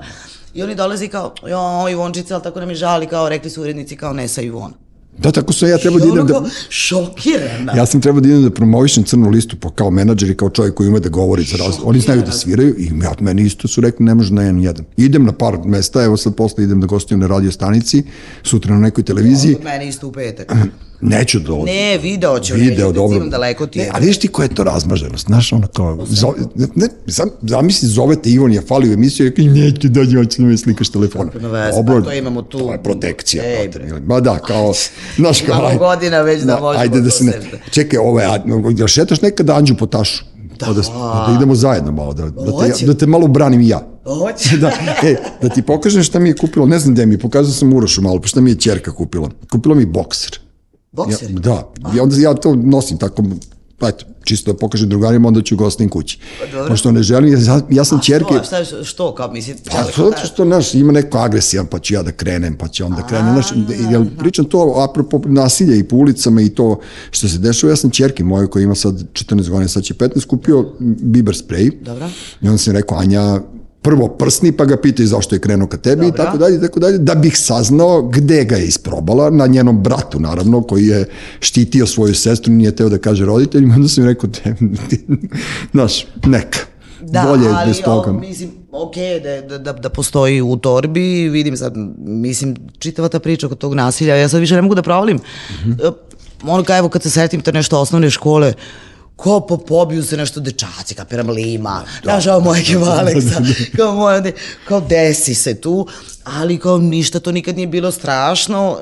I oni dolazi kao, jo, Ivončica, ali tako nam je žali, kao rekli su urednici, kao ne sa Ivon. Da, tako sam ja trebao da I idem da... šokirana. Ja sam trebao da idem da promovišem crnu listu po, kao menadžer i kao čovjek koji ume da govori za raz... Oni znaju da sviraju i ja, meni isto su rekli ne može na jedan jedan. Idem na par mesta, evo sad posle idem da gostujem na radio stanici, sutra na nekoj televiziji. Kod mene isto u petak. Neću da odem. Ne, video ću, Video, da dobro. cimam daleko ti. Ne, a vidiš ti koja je to razmaženost, znaš, ono kao, zo, ne, zam, zamisli, zovete Ivan je fali u emisiju i rekli, neću dođi, hoću da me slikaš telefona. Pa to imamo tu. To je protekcija. Ej, bre. Ma da, kao, znaš, kao, Imamo godina već da možemo Ajde da se ne, sve. čekaj, ove, a, jel šetaš nekad Anđu po tašu? Da, da, da idemo zajedno malo, da, da, te, da te malo branim i ja. Hoće. da, e, da ti pokažem šta mi je kupila, ne znam gde mi je, pokazao sam Urošu malo, pa šta mi je ćerka kupila. Kupila mi bokser. Bokser? Ja, da, i onda ja to nosim tako, pa eto, čisto da pokažem drugarima, onda ću gostim kući. dobro. Pošto ne želim, ja, ja sam ćerke, Što, šta, što, kao misli? Pa zato što, znaš, ima neko agresijan, pa ću ja da krenem, pa će on da krene. Znaš, jel, pričam to apropo nasilja i po ulicama i to što se dešava. Ja sam ćerki moje koja ima sad 14 godina, sad će 15, kupio biber sprej. Dobro. I onda sam rekao, Anja, prvo prsni, pa ga pitaj zašto je krenuo ka tebi i Dobro. tako dalje, i tako dalje, da bih saznao gde ga je isprobala, na njenom bratu, naravno, koji je štitio svoju sestru, nije teo da kaže roditeljima, onda sam rekao, te, znaš, neka. Da, Bolje je ali, bez toga. o, mislim, ok, da, da, da, da postoji u torbi, vidim sad, mislim, čitava ta priča oko tog nasilja, ja sad više ne mogu da provalim. Mm. -hmm. Ono kao, evo, kad se setim te nešto osnovne škole, ko po pobiju se nešto dečaci, kapiram lima, da, znaš, ovo moje Aleksa, kao moje, de- kao desi se tu, ali kao ništa to nikad nije bilo strašno,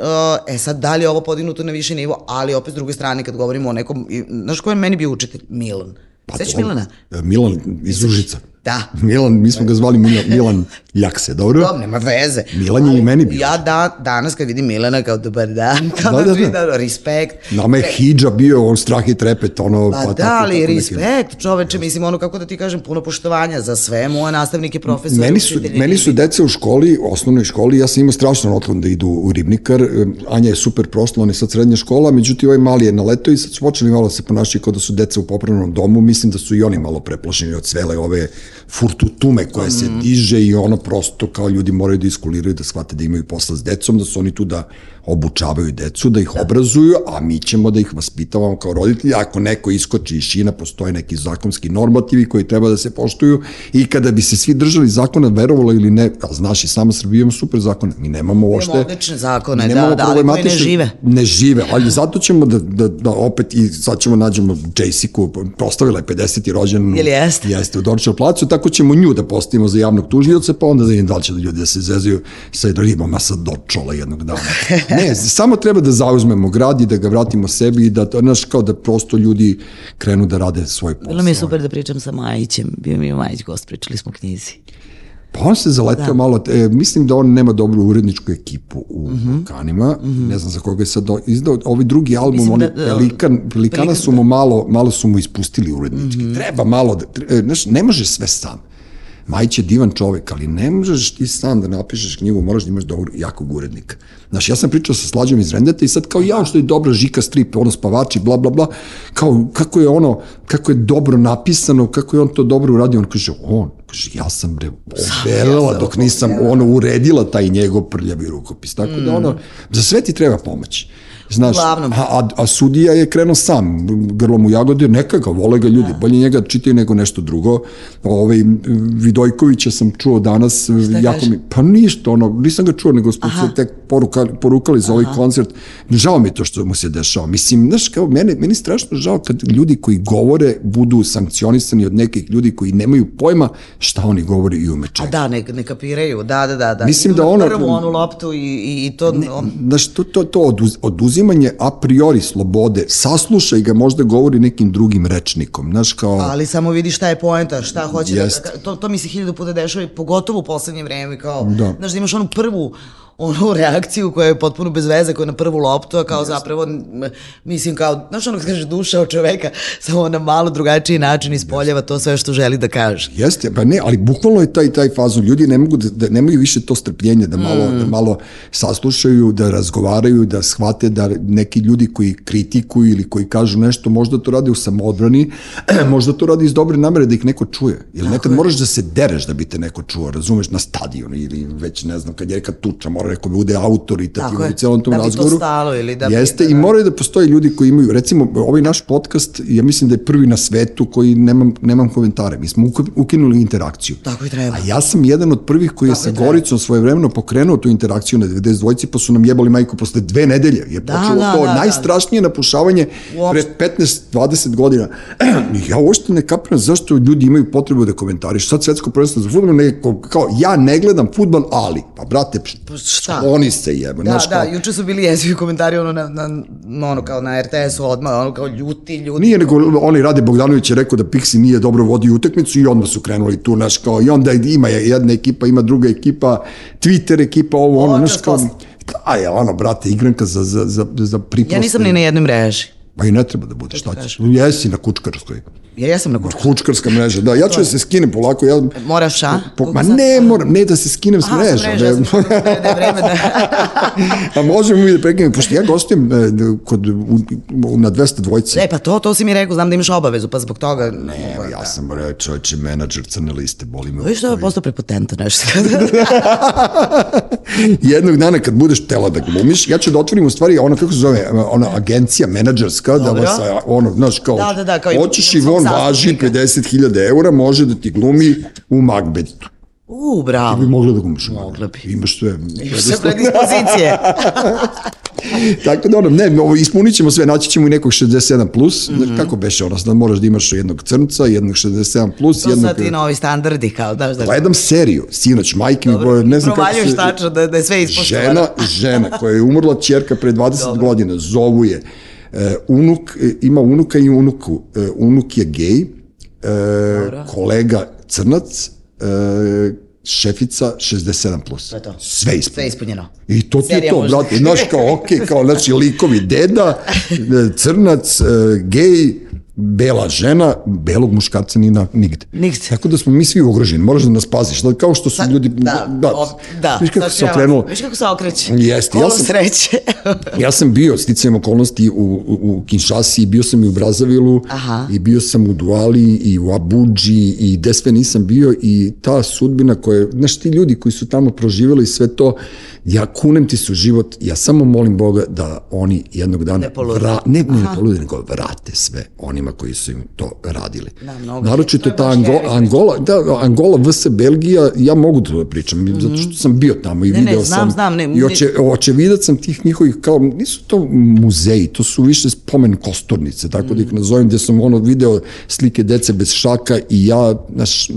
e sad da li je ovo podignuto na više nivo, ali opet s druge strane kad govorimo o nekom, znaš ko je meni bio učitelj? Milan. Pa Sećaš Milana? Milan iz Užica. Da. Milan, mi smo ga zvali Milan, Milan Jakse, dobro? Dobro, nema veze. Milan je i meni bio. Ja da, danas kad vidim Milana kao dobar dan, kao Da, da, da, da, da. da, respekt. Nama je hidža bio, on strah i trepet, ono... Pa, tako- da, ali tako neki- respekt, čoveče, mislim, ono kako da ti kažem, puno poštovanja za sve, moje nastavnike, profesore, Meni su, učitelje, meni su deca u školi, osnovnoj školi, ja sam imao strašno otklon da idu u ribnikar, Anja je super prosla, on je sad srednja škola, međutim ovaj mali je naletao i sad su počeli malo se ponašati kao da su deca u popravnom domu, mislim da su i oni malo preplašeni od svele ove furtutume koja se diže i ono prosto kao ljudi moraju da iskuliraju, da shvate da imaju posla s decom, da su oni tu da obučavaju decu, da ih obrazuju, a mi ćemo da ih vaspitavamo kao roditelji. Ako neko iskoči iz šina, postoje neki zakonski normativi koji treba da se poštuju i kada bi se svi držali zakona, verovalo ili ne, a znaš i sama Srbija ima super zakone, mi nemamo uopšte... odlične zakone, da, da, ali koji ne žive. Ne žive, ali zato ćemo da, da, da opet i sad ćemo nađemo Jessiku, proslavila je 50. rođen. Jel jeste? Jeste, u Dorčev placu, tako ćemo nju da postavimo za javnog tužioca, pa onda da vidim da li će da ljudi da se zezaju sa ribama sa dočola jednog dana. Ne, samo treba da zauzmemo grad i da ga vratimo sebi i da, znaš, kao da prosto ljudi krenu da rade svoj posao. Bilo mi je super da pričam sa Majićem, bio mi je Majić gost, pričali smo knjizi. Pa on se zaletao da. malo, e, mislim da on nema dobru uredničku ekipu u mm -hmm. Kanima, mm -hmm. ne znam za koga je sad izdao, ovaj drugi album, mislim oni, da, da, Pelikan, Pelikana su mu malo, malo su mu ispustili urednički, mm -hmm. treba malo, da, e, znaš, ne može sve sam. Majić je divan čovek, ali ne možeš ti sam da napišeš knjigu, moraš da imaš dobro, jakog urednika. Znaš, ja sam pričao sa Slađom iz Rendeta i sad kao ja što je dobra žika strip, ono spavači, bla, bla, bla, kao kako je ono, kako je dobro napisano, kako je on to dobro uradio, on kaže, on, kaže, ja sam bre, obelela dok nisam ono uredila taj njegov prljavi rukopis. Tako da ono, za sve ti treba pomoći. Znaš, a, a, a sudija je krenuo sam, grlom u jagode, neka ga, vole ga ljudi, da. bolje njega čitaju nego nešto drugo. Ovaj, Vidojkovića sam čuo danas, Šta jako kaže? mi, pa ništa, ono, nisam ga čuo, nego smo se tek porukali, porukali za ovaj Aha. koncert. Žao mi to što mu se dešava. Mislim, znaš, kao, mene, meni strašno žao kad ljudi koji govore budu sankcionisani od nekih ljudi koji nemaju pojma šta oni govore i ume čega. A da, ne, ne kapiraju, da, da, da. da. Mislim da ono... Prvu onu loptu i, i to... Ne, znaš, to, to, to oduz, oduzimanje a priori slobode, saslušaj ga, možda govori nekim drugim rečnikom, znaš, kao... Ali samo vidi šta je poenta, šta hoće Jest. da... To, to mi se hiljadu puta dešava i pogotovo u poslednje vreme, kao, da. znaš, da imaš onu prvu onu reakciju koja je potpuno bez veze, koja je na prvu loptu, a kao Jeste. zapravo, mislim, kao, znaš ono kaže duša od čoveka, samo na malo drugačiji način ispoljava to sve što želi da kaže. Jeste, pa ne, ali bukvalno je taj, taj fazon, ljudi ne mogu da, da nemaju više to strpljenje, da malo, mm. da malo saslušaju, da razgovaraju, da shvate da neki ljudi koji kritikuju ili koji kažu nešto, možda to rade u samoodbrani, možda to radi iz dobre namere da ih neko čuje. Ili nekad moraš da se dereš da bi te neko čuo, razumeš, na stadionu ili već ne znam, kad je neka tuča, mora da bude autoritativno u celom tom da razgovoru. Stalo, ili da bi, Jeste, da, i moraju da postoje ljudi koji imaju, recimo, ovaj naš podcast, ja mislim da je prvi na svetu koji nemam, nemam komentare. Mi smo ukinuli interakciju. Tako i treba. A ja sam jedan od prvih koji Tako je sa Goricom svoje vremeno pokrenuo tu interakciju na 92 pa su nam jebali majku posle dve nedelje. Je da, počelo da, to da, da. najstrašnije da. napušavanje Uopšte. pre 15-20 godina. ja uopšte ne kapiram zašto ljudi imaju potrebu da komentariš. Sad svetsko prvenstvo za futbol, ne, kao, ja ne gledam futbol, ali, pa brate, Oni se jebe. Da, da, juče su bili jezivi komentari ono na, na, ono kao na RTS-u odmah, ono kao ljuti ljudi. Nije nego, oni Rade Bogdanović je rekao da Pixi nije dobro vodio utakmicu i onda su krenuli tu, naš kao, i onda ima jedna ekipa, ima druga ekipa, Twitter ekipa, ovo, ono, naš kao, da je ono, brate, igranka za, za, za, za priprosti. Ja nisam ni na jednoj mreži. Pa i ne treba da bude, šta ćeš? Jesi na kučkarskoj. Ja jesam na kučkarskoj. Kučkarska mreža, da. Ja ću da se skinem polako. Ja, Moraš, a? Po, ma ne, moram, ne da se skinem s mreža. Aha, mreža, ne, ne, ne, vreme da... a možemo mi da prekinemo, pošto ja gostujem e, kod, u, na 200 dvojce. E, pa to, to si mi rekao, znam da imaš obavezu, pa zbog toga... Ne, ja da. sam rekao, čovječe, menadžer crne liste, boli me. Viš, to je postao prepotenta nešto. Jednog dana kad budeš tela da glumiš, ja ću da otvorim u stvari ono, kako se zove, ona agencija menadžerska, da vas, ono, znaš, kao, da, da, da, kao hoćeš i von važi 50.000 eura, može da ti glumi u Macbethu. U, bravo. Ti bi mogla da glumiš. Mogla bi. Imaš sve. Imaš sve predispozicije. Tako da ono, ne, ovo, ispunit ćemo sve, naći ćemo i nekog 67+, plus, mm -hmm. kako beše, ono, da moraš da imaš jednog crnca, jednog 67+, plus, to jednog... To sad ti novi standardi, kao, daš da... Gledam seriju, sinoć, majke mi, boje, ne znam kako se... tačno da, da je sve ispoštovano. Žena, žena koja je umrla čerka pre 20 Dobro. godina, zovu je, unuk, e, ima unuka i unuku, uh, unuk je gej, uh, kolega crnac, šefica 67+. Plus. To to. Sve ispunjeno. Sve ispunjeno. I to ti je to, brate. Znaš kao, okej, okay, kao, znači, likovi deda, crnac, gej, bela žena, belog muškarca ni na, nigde. Nigde. Tako da smo mi svi ugroženi, moraš da nas paziš. Da, kao što su ljudi... Da, da. O, da. Viš kako se okrenulo. Viš kako se okreće. Jeste. Kolo ja sam, sreće. ja sam bio, sticajem okolnosti, u, u, u Kinshasi, bio sam i u Brazavilu, Aha. i bio sam u Duali, i u Abuđi, i gde sve nisam bio, i ta sudbina koja, znaš, ti ljudi koji su tamo proživjeli sve to, ja kunem ti su život, ja samo molim Boga da oni jednog dana ne polude, vra, ne, ne, ne polude, nego vrate sve onima koji su im to radili. Da, mnogo. Naročito ta Angola, Angola, da, Angola vs. Belgija, ja mogu da pričam, mm -hmm. zato što sam bio tamo i ne, video ne, znam, sam. Znam, ne, I oče, očevidac sam tih njihovih, kao, nisu to muzeji, to su više spomen kostornice, tako mm -hmm. da ih nazovem, gde sam ono video slike dece bez šaka i ja, znaš,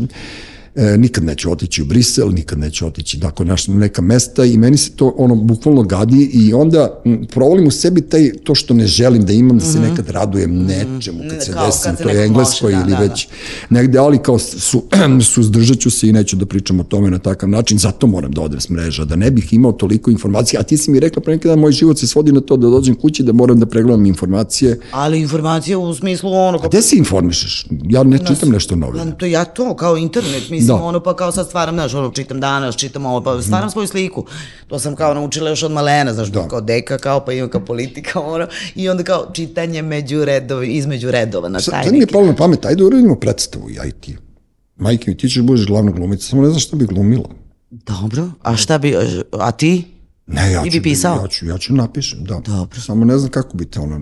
e, nikad neću otići u Brisel, nikad neću otići dakle, naš, neka mesta i meni se to ono bukvalno gadi i onda m, provolim u sebi taj, to što ne želim da imam, da se nekad radujem nečemu kad se Mhm. Kao desi kad se toj nekom Engleskoj loše, da, ili da, da. već negde, ali kao su, suzdržat ću se i neću da pričam o tome na takav način, zato moram da odem s mreža, da ne bih imao toliko informacija, a ti si mi rekla pre neki dan, moj život se svodi na to da dođem kući, da moram da pregledam informacije. Ali informacija u smislu ono... A gde se informišeš? Ja ne čitam nešto to ja to, kao internet, mislim, Da. ono, pa kao sad stvaram, znaš, ono, čitam danas, čitam ovo, pa stvaram svoju sliku. To sam kao naučila još od malena, znaš, Da. kao deka, kao, pa imam kao politika, ono, i onda kao čitanje među redovi, između redova, na Sad, taj sad mi je neki. palo na pamet, ajde uradimo predstavu, i ti. Majke mi, ti ćeš budeš glavna glumica, samo ne znam šta bi glumila. Dobro, a šta bi, a ti? Ne, ja ću, bi pisao? ja ću, ja ću napišem, da. Dobro. Samo ne znam kako bi te ono,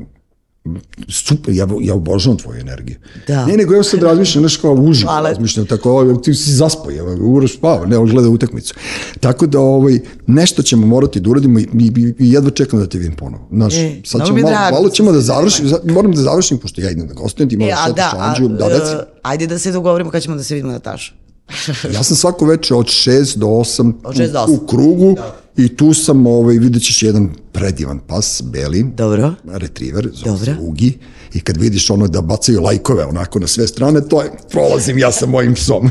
super, ja, ja obožavam tvoju energiju. Da. Ne, nego ja sad razmišljam, nešto kao uživo, Hvala. razmišljam tako, ovo, ti si zaspao, evo, uraš spava, ne, on gleda utakmicu. Tako da, ovaj, nešto ćemo morati da uradimo i, i, i jedva čekam da te vidim ponovo. Znaš, E, sad ćemo malo, malo da ćemo da završim, za- moram da završim, pošto ja idem da gostujem, ti E, moraš a šetaš da, Anđiju, da, reci. e, ajde da se dogovorimo kad ćemo da se vidimo Nataša. Ja sam svako veče od 6 do 8 Od šest do u, osam. u krugu i tu sam, ovaj, vidjet ćeš jedan predivan pas, beli, Dobro. retriever, zove se. Ugi, i kad vidiš ono da bacaju lajkove onako na sve strane, to je, prolazim ja sa mojim psom.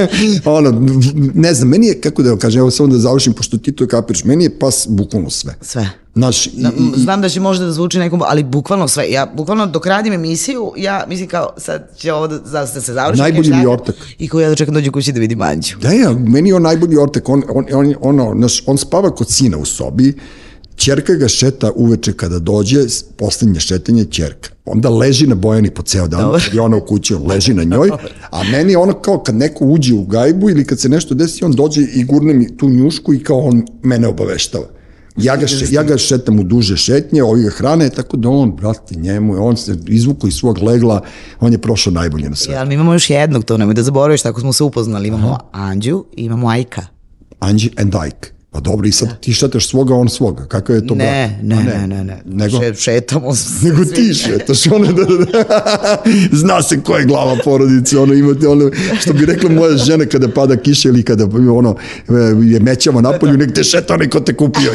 ono, ne znam, meni je, kako da vam kažem, evo samo da završim, pošto ti to kapiraš, meni je pas bukvalno sve. Sve. Znaš, i, i, Znam da će možda da zvuči nekom, ali bukvalno sve. Ja bukvalno dok radim emisiju, ja mislim kao sad će ovo da, da se završi. Najbolji mi ortak. I ko ja da čekam dođe kući da vidim Anđu. Da, ja, meni je on najbolji ortak, on, on, on, ono, naš, on spava kod sina u sobi, Ćerka ga šeta uveče kada dođe, poslednje šetanje ćerka. Onda leži na Bojani po ceo dan, kad je ona u kući, on leži na njoj, a meni je ono kao kad neko uđe u gajbu ili kad se nešto desi, on dođe i gurne mi tu njušku i kao on mene obaveštava. Ja ga, še, ja ga šetam u duže šetnje, ovi ga hrane, tako da on, brate, njemu, je- on se izvuko iz svog legla, on je prošao najbolje na sve. Ja, ali mi imamo još jednog, to nemoj da zaboraviš, tako smo se upoznali. Imamo Anđu i imamo Ajka. Anđi and Ike. Pa dobro, i sad ti šetaš svoga, on svoga. Kakav je to Ne, brak? ne, A ne, ne, ne. Nego? Še, šetamo se. Nego ti šetaš, ono da, da, zna se ko je glava porodice, ono imate ono, što bi rekla moja žena kada pada kiša ili kada ono, je mećava napolju, nek te šeta onaj ko te kupio.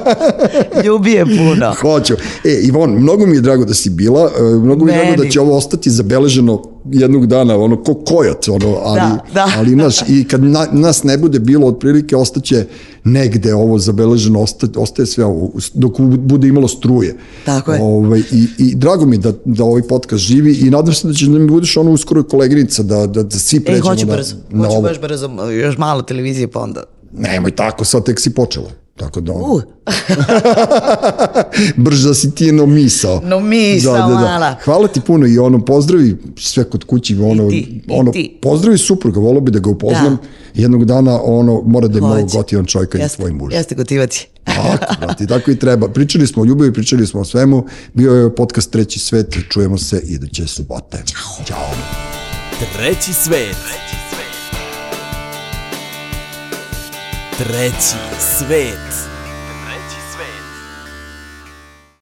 Ljubi je puno. Hoću. E, Ivon, mnogo mi je drago da si bila, e, mnogo mi je drago da Meni. će ovo ostati zabeleženo jednog dana, ono, ko kojot, ono, ali, Da, da. ali naš, i kad na, nas ne bude bilo, otprilike ostaće negde ovo zabeleženo, osta, ostaje sve ovo, dok bu- bude imalo struje. Tako je. Ovaj, i, I drago mi da, da ovaj podcast živi i nadam se da će da mi budeš ono uskoro koleginica, da, da, da svi E, pređemo hoću na, brzo. na Hoću baš brzo. Još malo televizije pa onda. Nemoj tako, sad tek si počela. Tako da ono, Uh, brzo si ti no misao. No misao mala. Hvala ti puno i ono, pozdravi sve kod kući, ono, ti, i ono, ti. pozdravi supruga, volio bi da ga upoznam. Da. Jednog dana, ono, mora da je malo hoće. gotivan čovjek kad je Jeste, tvoj muž. jeste gotivati. Tako, brate, tako i treba. Pričali smo o ljubavi, pričali smo o svemu. Bio je podcast Treći svet, čujemo se iduće subote. Ćao. Ćao. Treći svet. Treći svet.